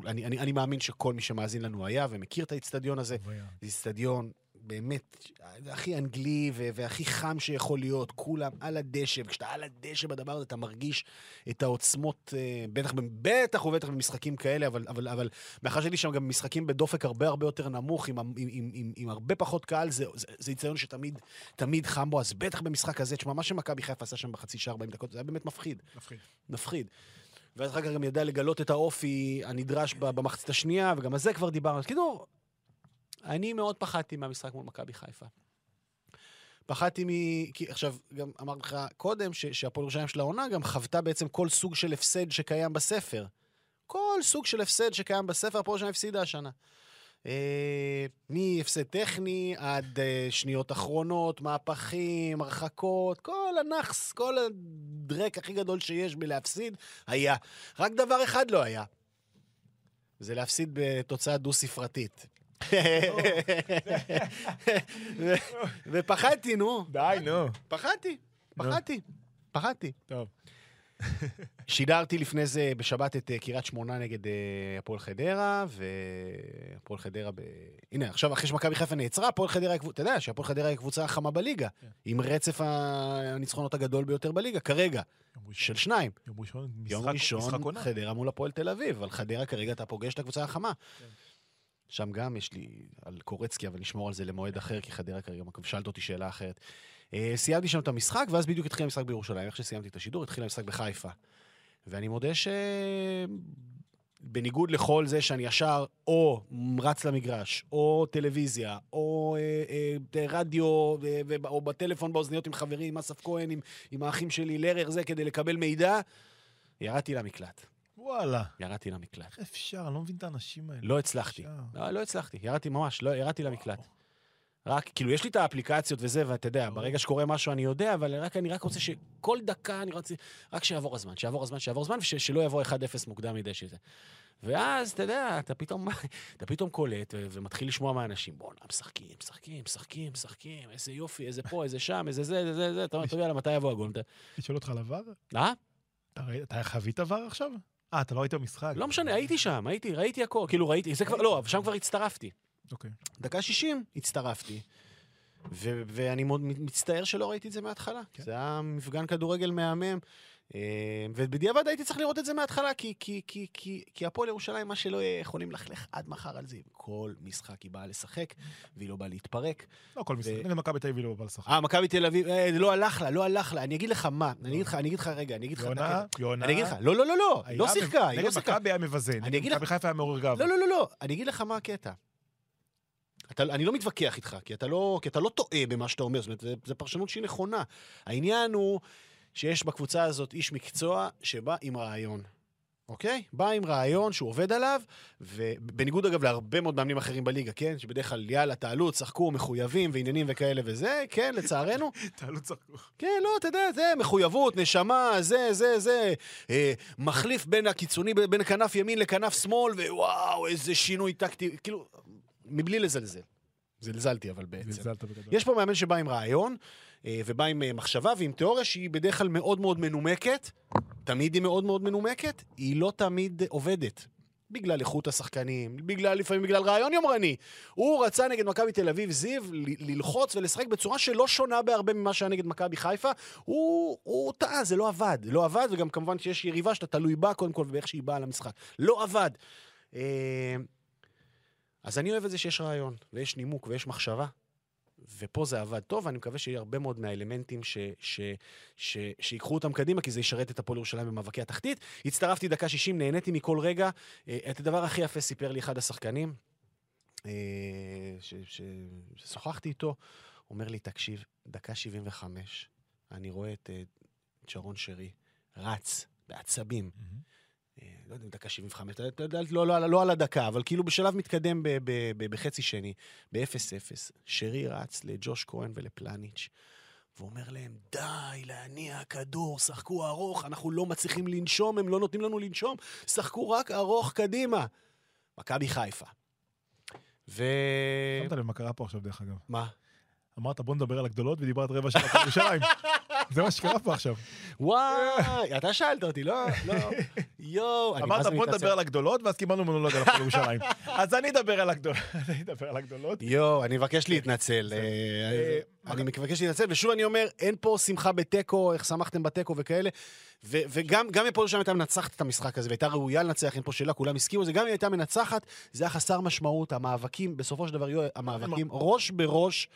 אני, אני, אני מאמין שכל מי שמאזין לנו היה ומכיר את האיצטדיון הזה. זה איצטדיון באמת הכי אנגלי ו- והכי חם שיכול להיות, כולם על הדשא, וכשאתה על הדשא בדבר הזה אתה מרגיש את העוצמות, אה, בטח, בטח ובטח במשחקים כאלה, אבל, אבל, אבל מאחר שהייתי שם גם משחקים בדופק הרבה הרבה יותר נמוך, עם, עם, עם, עם, עם הרבה פחות קהל, זה, זה, זה איצטדיון שתמיד תמיד חם בו, אז בטח במשחק הזה, תשמע, מה שמכבי חיפה עשה שם בחצי שעה 40 דקות, זה היה באמת מפחיד. מפחיד. מפחיד. ואז אחר כך גם ידע לגלות את האופי הנדרש במחצית השנייה, וגם על זה כבר דיברנו. אז כאילו, אני מאוד פחדתי מהמשחק מול מכבי חיפה. פחדתי מ... כי עכשיו, גם אמרתי לך קודם, שהפועל ירושלים של העונה גם חוותה בעצם כל סוג של הפסד שקיים בספר. כל סוג של הפסד שקיים בספר, הפועל ירושלים הפסידה השנה. אה, מהפסד טכני עד אה, שניות אחרונות, מהפכים, הרחקות, כל הנאחס, כל הדרק הכי גדול שיש בלהפסיד, היה. רק דבר אחד לא היה, זה להפסיד בתוצאה דו-ספרתית. ופחדתי, נו, די, נו. פחדתי. פחדתי, פחדתי. טוב. שידרתי לפני זה בשבת את אה, קריית שמונה נגד אה, הפועל חדרה, והפועל חדרה ב... הנה, עכשיו אחרי שמכבי חיפה נעצרה, הפועל חדרה, קבוצה- אתה יודע שהפועל חדרה היא הקבוצה החמה בליגה, כן. עם רצף הניצחונות הגדול ביותר בליגה, כרגע. של שניים. יום ראשון, יום משחק- ראשון, משחק עונה. חדרה מול הפועל תל אביב, אבל חדרה כרגע אתה פוגש את הקבוצה החמה. כן. שם גם יש לי על קורצקי, אבל נשמור על זה למועד אחר, כי חדרה כרגע, שאלת אותי שאלה אחרת. אה, סיימתי שם את המשחק, ואז בדיוק התחיל המשחק בירושלים. איך שסיימתי את השידור, התחיל המשחק בחיפה. ואני מודה ש... בניגוד לכל זה שאני ישר או רץ למגרש, או טלוויזיה, או אה, אה, רדיו, אה, ו- או בטלפון באוזניות עם חברים, עם אסף כהן, עם, עם האחים שלי, לרר זה, כדי לקבל מידע, ירדתי למקלט. וואלה. ירדתי למקלט. איך אפשר? אני לא מבין את האנשים האלה. לא הצלחתי. אפשר. לא, לא הצלחתי. ירדתי ממש, לא, ירדתי למקלט. רק, כאילו, יש לי את האפליקציות וזה, ואתה יודע, ברגע שקורה משהו אני יודע, אבל רק, אני רק רוצה שכל דקה אני רוצה, רק שיעבור הזמן, שיעבור הזמן, שיעבור הזמן, ושלא יבוא 1-0 מוקדם מדי שזה. ואז, אתה יודע, אתה פתאום, אתה פתאום קולט ו- ומתחיל לשמוע מהאנשים, בואנה, משחקים, משחקים, משחקים, משחקים, איזה יופי, איזה פה, איזה שם, איזה זה, איזה זה, זה, אתה אומר, טוב, יאללה, מתי יבוא הגול? אתה- לשאול אותך על עבר? אה? אתה חווית עבר עכשיו? אה, אתה לא היית במשחק. לא משנה, הייתי שם, הייתי, ראיתי הכל, כאילו ראיתי, זה כבר, לא, שם כבר הצטרפתי. אוקיי. דקה 60 הצטרפתי. ו- ואני מאוד מצטער שלא ראיתי את זה מההתחלה. כן. זה היה מפגן כדורגל מהמם. אה, ובדיעבד הייתי צריך לראות את זה מההתחלה, כי, כי, כי, כי, כי הפועל ירושלים, מה שלא יהיה, יכולים ללכלך עד מחר על זה. כל משחק היא באה לשחק, והיא לא באה להתפרק. לא כל משחק. נגד מכבי תל אביב לא בא לשחק. אה, מכבי תל אביב, אה, לא הלך לה, לא הלך לה. אני אגיד לך מה, אני אגיד לך, אני אגיד לך רגע, אני אגיד לך... יונה. יונה. אני אגיד לך, לא, לא, לא, לא, לא שיחקה, היא לא נגד שיחקה. מכבי היה מבזה. נגד מכבי חיפה היה מעורר גאווה. לא, לא, לא, לא, אני אגיד לך מה הקטע. אתה, אני לא מתווכח איתך, כי אתה לא, כי אתה לא טועה במה שאתה אומר, זאת אומרת, זו- פרשנות שהיא נכונה. העניין הוא שיש בקבוצה הזאת איש מקצוע שבא עם רעיון. אוקיי? בא עם רעיון שהוא עובד עליו, ובניגוד אגב להרבה מאוד מאמנים אחרים בליגה, כן? שבדרך כלל יאללה, תעלו, צחקו, מחויבים ועניינים וכאלה וזה, כן, לצערנו. תעלו צחקו. כן, לא, אתה יודע, זה מחויבות, נשמה, זה, זה, זה. אה, מחליף בין הקיצוני, בין כנף ימין לכנף שמאל, ווואו, איזה שינוי טקטי, כאילו, מבלי לזלזל. זלזלתי אבל בעצם. זלזלת בגדול. יש פה מאמן שבא עם רעיון, אה, ובא עם אה, מחשבה ועם תיאוריה שהיא בדרך כלל מאוד מאוד מנומקת, תמיד היא מאוד מאוד מנומקת, היא לא תמיד אה, עובדת. בגלל איכות השחקנים, בגלל, לפעמים בגלל רעיון יומרני. הוא רצה נגד מכבי תל אביב, זיו, ל- ללחוץ ולשחק בצורה שלא שונה בהרבה ממה שהיה נגד מכבי חיפה. הוא, הוא טעה, זה לא עבד. לא עבד, וגם כמובן שיש יריבה שאתה תלוי בה קודם כל ובאיך שהיא באה למשחק. לא עבד. אז אני אוהב את זה שיש רעיון, ויש נימוק, ויש מחשבה. ופה זה עבד טוב, ואני מקווה שיהיה הרבה מאוד מהאלמנטים ש, ש, ש, שיקחו אותם קדימה, כי זה ישרת את הפועל ירושלים במאבקי התחתית. הצטרפתי דקה 60, נהניתי מכל רגע. אה, את הדבר הכי יפה סיפר לי אחד השחקנים, אה, ששוחחתי איתו, אומר לי, תקשיב, דקה 75, אני רואה את אה, שרון שרי רץ בעצבים. אה, לא יודע אם דקה 75, אתה יודע, לא, לא, לא על הדקה, אבל כאילו בשלב מתקדם ב- ב- ב- בחצי שני, ב-0-0, שרי רץ לג'וש כהן ולפלניץ', ואומר להם, די להניע כדור, שחקו ארוך, אנחנו לא מצליחים לנשום, הם לא נותנים לנו לנשום, שחקו רק ארוך קדימה. מכבי חיפה. ו... שמת לב מה קרה פה עכשיו, דרך אגב. מה? אמרת בוא נדבר על הגדולות ודיברת רבע שעה על ירושלים. זה מה שקרה פה עכשיו. וואי, אתה שאלת אותי, לא, לא. יואו, אמרת זה בוא. נדבר על הגדולות, ואז קיבלנו מונולוג על הפועל ירושלים. אז אני אדבר על הגדולות. יואו, אני מבקש להתנצל. בסדר. אה, אה, אני מבקש להתנצל, ושוב אני אומר, אין פה שמחה בתיקו, איך שמחתם בתיקו וכאלה. וגם הפועל ירושלים הייתה מנצחת את המשחק הזה, והייתה ראויה לנצח, אין פה שאלה, כולם הסכימו לזה, גם אם הייתה מנצחת, זה היה חסר משמעות, המאבקים, בסופו של דבר יהיו המאבקים ראש בראש.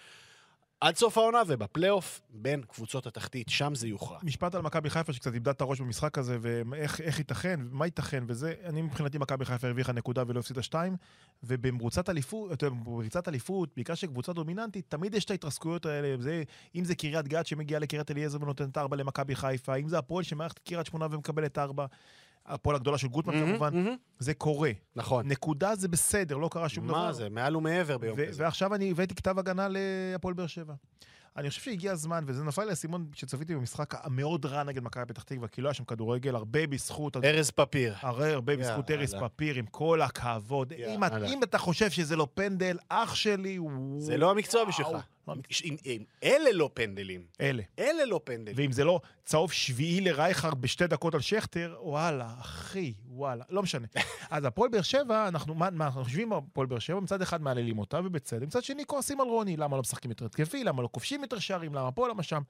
עד סוף העונה ובפלייאוף בין קבוצות התחתית, שם זה יוכרע. משפט על מכבי חיפה שקצת איבדה את הראש במשחק הזה, ואיך איך ייתכן, מה ייתכן, וזה, אני מבחינתי מכבי חיפה הרוויחה נקודה ולא הפסידה שתיים, ובמרוצת אליפות, במריצת אליפות, בעיקר שקבוצה דומיננטית, תמיד יש את ההתרסקויות האלה, זה, אם זה קריית גת שמגיעה לקריית אליעזר ונותנת ארבע למכבי חיפה, אם זה הפועל שמערכת קריית שמונה ומקבלת ארבע, הפועל הגדולה של גוטמן כמובן, מהמם, מהמם. זה קורה. נכון. נקודה זה בסדר, לא קרה שום דבר. מה זה, מעל ומעבר ביום ו- כזה. ועכשיו אני הבאתי כתב הגנה להפועל באר שבע. אני חושב שהגיע הזמן, וזה נפל לי האסימון כשצפיתי במשחק המאוד רע נגד מכבי פתח תקווה, כי לא היה שם כדורגל, הרבה בזכות... ארז פפיר. הרי הרבה בזכות יאללה. ארז פפיר, עם כל הכבוד. אם, את- יאללה. אם אתה חושב שזה לא פנדל, אח שלי. זה לא המקצוע בשבילך. אם- אלה לא פנדלים. אלה. אלה לא פנדלים. ואם זה לא צהוב שביעי לרייכרד בשתי דקות על שכטר, וואלה, אחי, וואלה, לא משנה. אז הפועל באר שבע, אנחנו, מה, מה, אנחנו יושבים עם הפועל באר שבע, מצד אחד מעללים אותה, ובצדק, מצד שני כועסים על רוני, למה לא משחקים יותר התקפי, למה לא כובשים יותר שערים, למה פה, למה שם.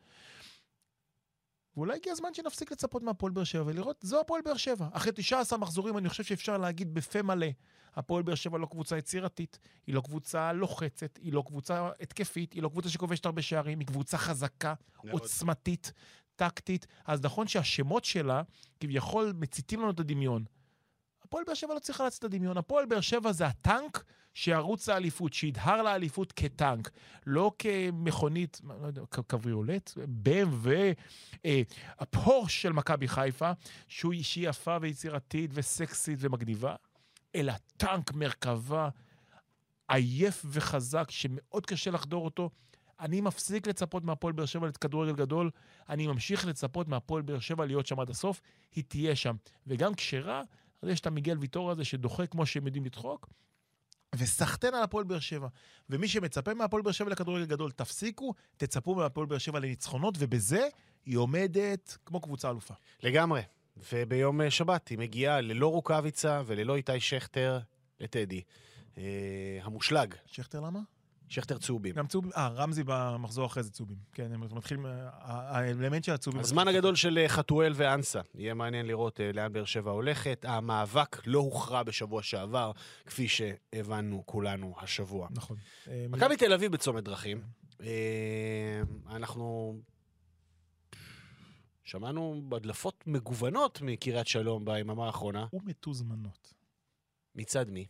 ואולי הגיע הזמן שנפסיק לצפות מהפועל באר שבע ולראות, זו הפועל באר שבע. אחרי 19 מחזורים, אני חושב שאפשר להגיד בפה מלא, הפועל באר שבע לא קבוצה יצירתית, היא לא קבוצה לוחצת, היא לא קבוצה התקפית, היא לא קבוצה שכובשת הרבה שערים, היא קבוצה חזקה, מאוד. עוצמתית, טקטית. אז נכון שהשמות שלה כביכול מציתים לנו את הדמיון. הפועל באר שבע לא צריכה להציץ את הדמיון. הפועל באר שבע זה הטנק שירוץ לאליפות, שידהר לאליפות כטנק, לא כמכונית, לא יודע, קבריולט, BMW, אה, הפורש של מכבי חיפה, שהוא שהיא יפה ויצירתית וסקסית ומגניבה, אלא טנק מרכבה עייף וחזק, שמאוד קשה לחדור אותו. אני מפסיק לצפות מהפועל באר שבע לכדורגל גדול, אני ממשיך לצפות מהפועל באר שבע להיות שם עד הסוף, היא תהיה שם. וגם כשרה, אז יש את המיגל ויטור הזה שדוחה כמו שהם יודעים לדחוק, וסחטיין על הפועל באר שבע. ומי שמצפה מהפועל באר שבע לכדורגל גדול, תפסיקו, תצפו מהפועל באר שבע לניצחונות, ובזה היא עומדת כמו קבוצה אלופה. לגמרי. וביום אה, שבת היא מגיעה ללא רוקאביצה וללא איתי שכטר לטדי. אה, המושלג, שכטר למה? שכטר צהובים. גם צהובים, אה, רמזי במחזור אחרי זה צהובים. כן, הם מתחילים, אה, האלמנט של הצהובים... הזמן הגדול של אה, חתואל ואנסה. יהיה מעניין לראות אה, לאן באר שבע הולכת. המאבק לא הוכרע בשבוע שעבר, כפי שהבנו כולנו השבוע. נכון. אה, מכבי תל אביב בצומת דרכים. אה, אנחנו שמענו הדלפות מגוונות מקריית שלום ביממה האחרונה. ומתוזמנות. מצד מי?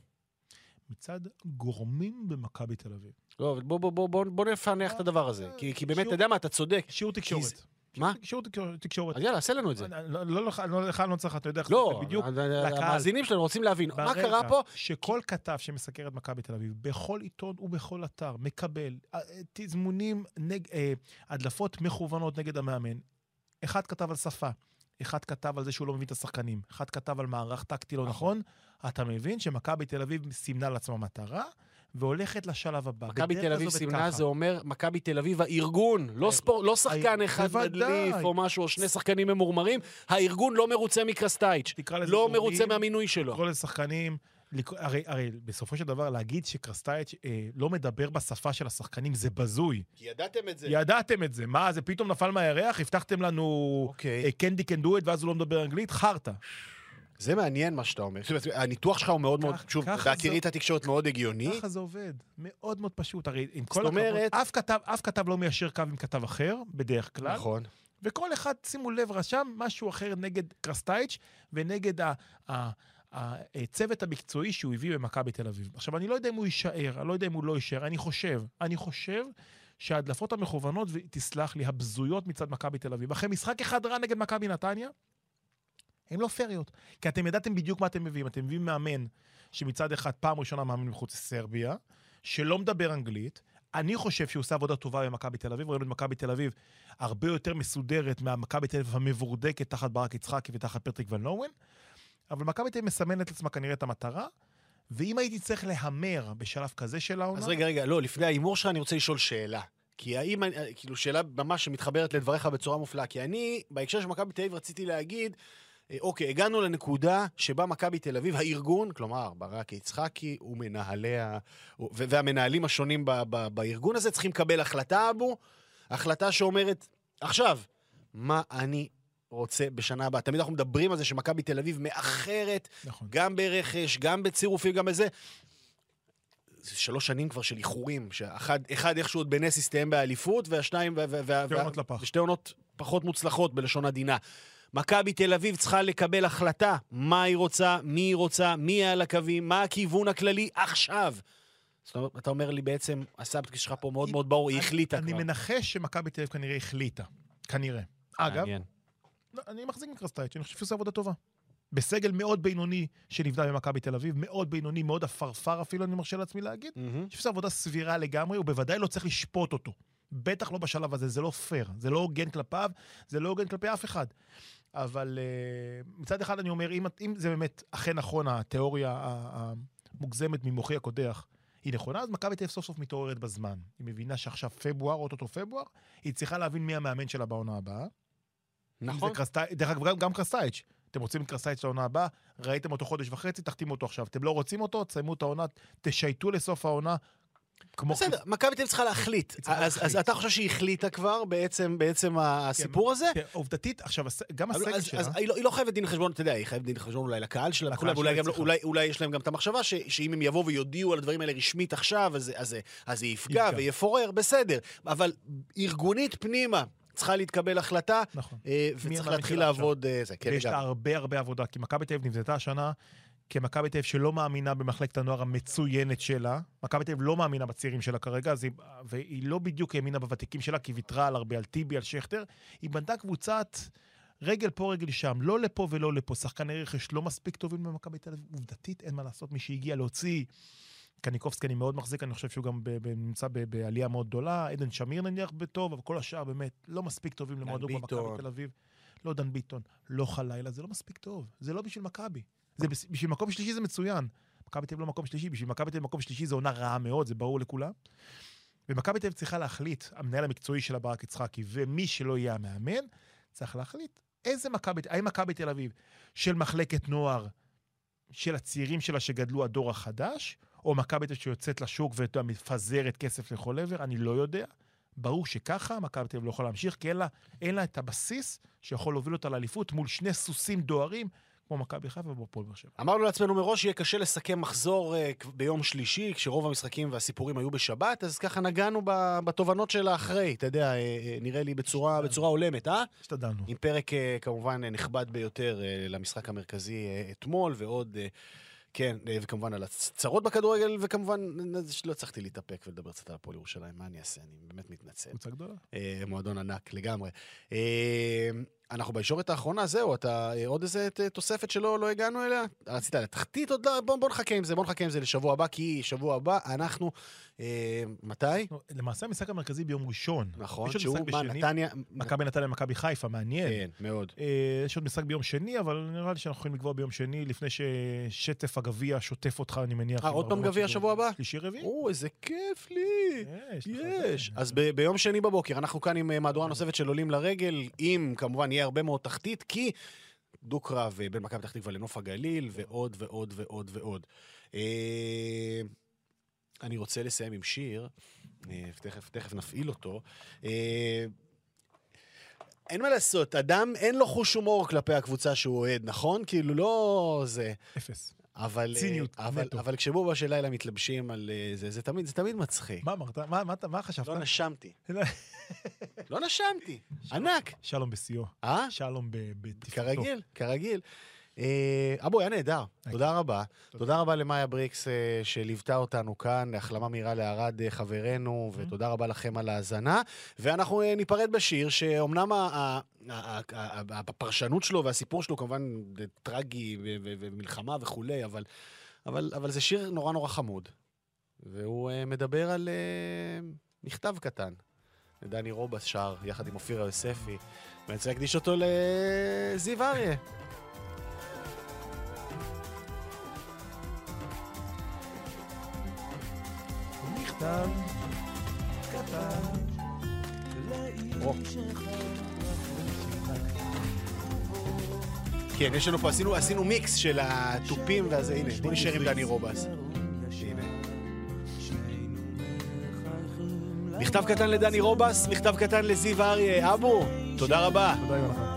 מצד גורמים במכבי תל אביב. לא, אבל בוא, בוא, בוא, בוא, בוא נפענח את הדבר הזה. כי, כי באמת, אתה יודע מה, אתה צודק. שיעור תקשורת. מה? שיעור תקשורת-. אז יאללה, עשה לנו את זה. לא, לא, לא, לך- לא, אני לא צריך, אתה יודע איך לא, זה בדיוק. לקהל. המאזינים שלנו רוצים להבין, מה קרה פה? שכל כתב שמסקר את מכבי תל אביב, בכל עיתון ובכל אתר, מקבל אה, אה, תזמונים, אה, הדלפות מכוונות נגד המאמן. אחד כתב על שפה, אחד כתב על זה שהוא לא מבין את השחקנים, אחד כתב על מערך טקטי לא נכון. אתה מבין שמכבי תל אביב סימנה לעצמה מטרה, והולכת לשלב הבא. מכבי תל אביב סימנה. זה אומר מכבי תל אביב הארגון, לא ספורט, לא שחקן אחד בוודאי. מדליף או משהו, או שני שחקנים ממורמרים. הארגון לא מרוצה מקרסטייץ', תקרא לזה לא מרוצה מהמינוי שלו. לקרוא לשחקנים, לקרוא, הרי, הרי בסופו של דבר להגיד שקרסטייץ' אה, לא מדבר בשפה של השחקנים זה בזוי. כי ידעתם את זה. ידעתם את זה. מה, זה פתאום נפל מהירח? הבטחתם לנו אוקיי. קנדי קן דו ואז הוא לא מדבר אנגלית? חרטא. זה מעניין מה שאתה אומר. זאת אומרת, הניתוח שלך הוא מאוד מאוד, שוב, בהכירי את התקשורת מאוד הגיוני. ככה זה עובד. מאוד מאוד פשוט. הרי עם כל הכבוד, אומרת- אף כתב, אף כתב לא מיישר קו עם כתב אחר, בדרך כלל. נכון. וכל אחד, שימו לב, רשם משהו אחר נגד קרסטייץ' ונגד ה- ה- הצוות המקצועי שהוא הביא במכבי תל אביב. עכשיו, אני לא יודע אם הוא יישאר, אני לא יודע אם הוא לא יישאר, אני חושב, אני חושב שההדלפות המכוונות, ותסלח לי, הבזויות מצד מכבי תל אביב, אחרי משחק אחד רע נגד מכבי נתניה, הן לא פריות. כי אתם ידעתם בדיוק מה אתם מביאים. אתם מביאים מאמן שמצד אחד פעם ראשונה מאמן מחוץ לסרביה, שלא מדבר אנגלית. אני חושב שהוא עושה עבודה טובה במכבי תל אביב. ראינו את מכבי תל אביב הרבה יותר מסודרת מהמכבי תל אביב המבורדקת תחת ברק יצחקי ותחת פטריק ון לואוין. אבל מכבי תל אביב מסמנת לעצמה כנראה את המטרה, ואם הייתי צריך להמר בשלב כזה של העונה... אז רגע, רגע, לא, לפני ההימור שלך אני רוצה לשאול שאלה. כי האם, אני- כאילו, שאלה ממש שמתחברת לדבריך בצורה מופלאה. כי אני, בהקשר של מכבי תל אביב, רציתי להגיד, אה, אוקיי, הגענו לנקודה שבה מכבי תל אביב, הארגון, כלומר, ברק יצחקי ומנהליה, והמנהלים השונים ב- ב- בארגון הזה, צריכים לקבל החלטה, אבו, החלטה שאומרת, עכשיו, מה אני רוצה בשנה הבאה? תמיד אנחנו מדברים על זה שמכבי תל אביב מאחרת נכון. גם ברכש, גם בצירופים, גם בזה. זה שלוש שנים כבר של איחורים, שאחד אחד איכשהו עוד בנס הסתיים באליפות, והשניים... שתי עונות לפח. ושתי עונות פחות מוצלחות, בלשון עדינה. מכבי תל אביב צריכה לקבל החלטה מה היא רוצה, מי היא רוצה, מי על הקווים, מה הכיוון הכללי עכשיו. זאת אומרת, אתה אומר לי בעצם, הסאבטקי שלך פה מאוד מאוד ברור, היא אני- החליטה אני כבר. מנחש שמכבי תל אביב כנראה החליטה. כנראה. אגב. לא, אני מחזיק מקרסטייץ', אני חושב שהוא עושה עבודה טובה. בסגל מאוד בינוני שנבנה במכבי תל אביב, מאוד בינוני, מאוד עפרפר אפילו, אני מרשה לעצמי להגיד. אני חושב שזו עבודה סבירה לגמרי, ובוודאי לא צריך לשפוט אותו. בטח לא בשלב הזה, זה לא פייר, זה לא הוגן כלפיו, זה לא הוגן כלפי אף אחד. אבל uh, מצד אחד אני אומר, אם, אם זה באמת אכן נכון, התיאוריה המוגזמת ממוחי הקודח, היא נכונה, אז מכבי תל אביב סוף סוף מתעוררת בזמן. היא מבינה שעכשיו פברואר, אוטוטו פברואר, היא צריכה להבין מי המאמן שלה בעונה הבאה. נכון. קרסטי- דרך אגב, גם, גם קרסטייץ'. אתם רוצים את קרסטייץ' לעונה הבאה, ראיתם אותו חודש וחצי, תחתימו אותו עכשיו. אתם לא רוצים אותו, תסיימו את העונה, תשייטו לסוף העונה. כמו בסדר, מכבי תל אביב צריכה להחליט. אז אז. אתה חושב שהיא החליטה כבר בעצם בעצם הסיפור הזה? כן, עובדתית, עכשיו, גם הסגל שלה... אז היא, לא, היא לא חייבת דין חשבון, אתה יודע, היא חייבת דין חשבון אולי לקהל שלה, לקהל שלה גם, לא-. אולי, אולי יש להם גם את המחשבה ש, שאם הם יבואו ויודיעו על הדברים האלה רשמית עכשיו, אז, אז, אז זה יפגע. ויפורר, בסדר. אבל ארגונית פנימה צריכה להתקבל החלטה, נכון. אה, וצריך להתחיל לעבוד... אה, זה, כן, ויש לה. הרבה הרבה עבודה, כי מכבי תל אביב נבנתה השנה כמכבי תל אביב שלא מאמינה במחלקת הנוער המצוינת שלה. מכבי תל אביב לא מאמינה בצעירים שלה כרגע, היא, והיא לא בדיוק האמינה בוותיקים שלה, כי ויתרה על הרבה, על טיבי, על שכטר. היא בנתה קבוצת רגל פה, רגל שם, לא לפה ולא לפה. שחקני רכש לא מספיק טובים במכבי תל אביב. עובדתית, אין מה לעשות, מי שהגיע להוציא קניקובסקי אני מאוד מחזיק, אני חושב שהוא גם נמצא ב- בעלייה מאוד גדולה. עדן שמיר נניח בטוב, אבל כל השאר באמת לא מספיק טובים למועדון כמו ביטון. מכבי תל אביב. לא דן ביטון, לא חלילה, זה לא מספיק טוב. זה לא בשביל מכבי. זה בשביל מקום שלישי זה מצוין. מכבי תל אביב לא מקום שלישי, בשביל מכבי תל אביב מקום שלישי זה עונה רעה מאוד, זה ברור לכולם. ומכבי תל אביב צריכה להחליט, המנהל המקצועי שלה ברק יצחקי, ומי שלא יהיה המאמן, צריך להחליט איזה מכבי, האם מכבי תל אביב של מחלקת נוער, של הצעירים שלה שגדלו הדור החדש, או מכבי תל אביב שיוצאת לשוק ומפזרת כסף לכל עבר, אני לא יודע. ברור שככה מכבי תל אביב לא יכולה להמשיך, כי אין לה, אין לה את הבסיס שיכול להוביל אותה לאליפות מול שני סוסים דוהרים, כמו מכבי חיפה והפועל באר שבע. אמרנו לעצמנו מראש שיהיה קשה לסכם מחזור אה, ביום שלישי, כשרוב המשחקים והסיפורים היו בשבת, אז ככה נגענו בתובנות של האחרי, אתה יודע, אה, אה, נראה לי בצורה, בצורה הולמת, אה? השתדלנו. עם פרק כמובן נכבד ביותר למשחק המרכזי אתמול, ועוד, כן, וכמובן על הצרות בכדורגל, וכמובן, לא הצלחתי להתאפק ולדבר קצת על הפועל ירושלים, מה אני אעשה? אני באמת מתנצל. קבוצה גדולה. מועדון ענק לגמרי. אה, אנחנו בישורת האחרונה, זהו, אתה אה, עוד איזה ת- תוספת שלא לא הגענו אליה? רצית לתחתית עוד לא? בוא, בוא נחכה עם זה, בוא נחכה עם זה לשבוע הבא, כי שבוע הבא אנחנו... אה, מתי? לא, למעשה המשחק המרכזי ביום ראשון. נכון, יש שהוא, מה, נתניה... מכבי נתניה ומכבי חיפה, מעניין. כן, מאוד. אה, יש עוד משחק ביום שני, אבל נראה לי שאנחנו יכולים לקבוע ביום שני, לפני ששטף הגביע שוטף אותך, אני מניח. אה, עם עוד פעם גביע. שבוע הבא? שלישי רביעי? או, איזה כיף לי! יש. לך יש. זה. אז ב- ביום שני בבוקר אנחנו כאן עם אה, מהדורה נוספת של עולים לרגל, אם כמובן יהיה הרבה מאוד תחתית, כי דו-קרב אה, בין מכבי פתח תקווה לנוף הגליל, ועוד ועוד ועוד ועוד. אה, אני רוצה לסיים עם שיר, אה, תכף, תכף נפעיל אותו. אין מה לעשות, אדם אין לו חוש הומור כלפי הקבוצה שהוא אוהד, נכון? כאילו לא זה. אפס. אבל, אה, ציניות, אבל, נטו. אבל כשבובה של לילה מתלבשים על אה, זה, זה תמיד, זה תמיד מצחיק. מה אמרת? מה- מה מה חשבת? לא נשמתי. לא. נשמתי. ענק. שלום בשיאו. אה? שלום ב- בתפארתו. כרגיל, כרגיל. אה, אבו, היה נהדר. תודה רבה. תודה רבה למאיה בריקס אה, שליוותה אותנו כאן, החלמה מהירה לערד אה, חברנו, ותודה רבה לכם על ההאזנה. ואנחנו ניפרד בשיר, שאומנם הפרשנות שלו והסיפור שלו כמובן טרגי ומלחמה וכולי, אבל, אבל, אבל זה שיר נורא נורא חמוד. והוא מדבר על מכתב קטן. דני רובס שר יחד עם אופירה יוספי, ואני רוצה להקדיש אותו לזיו אריה. קטן. או. כן, יש לנו פה, עשינו, עשינו מיקס של התופים והזה, הנה, בוא נשאר עם דני רובס. מכתב קטן לדני רובס, מכתב קטן לזיו אריה. אבו, תודה רבה. תודה יונתן.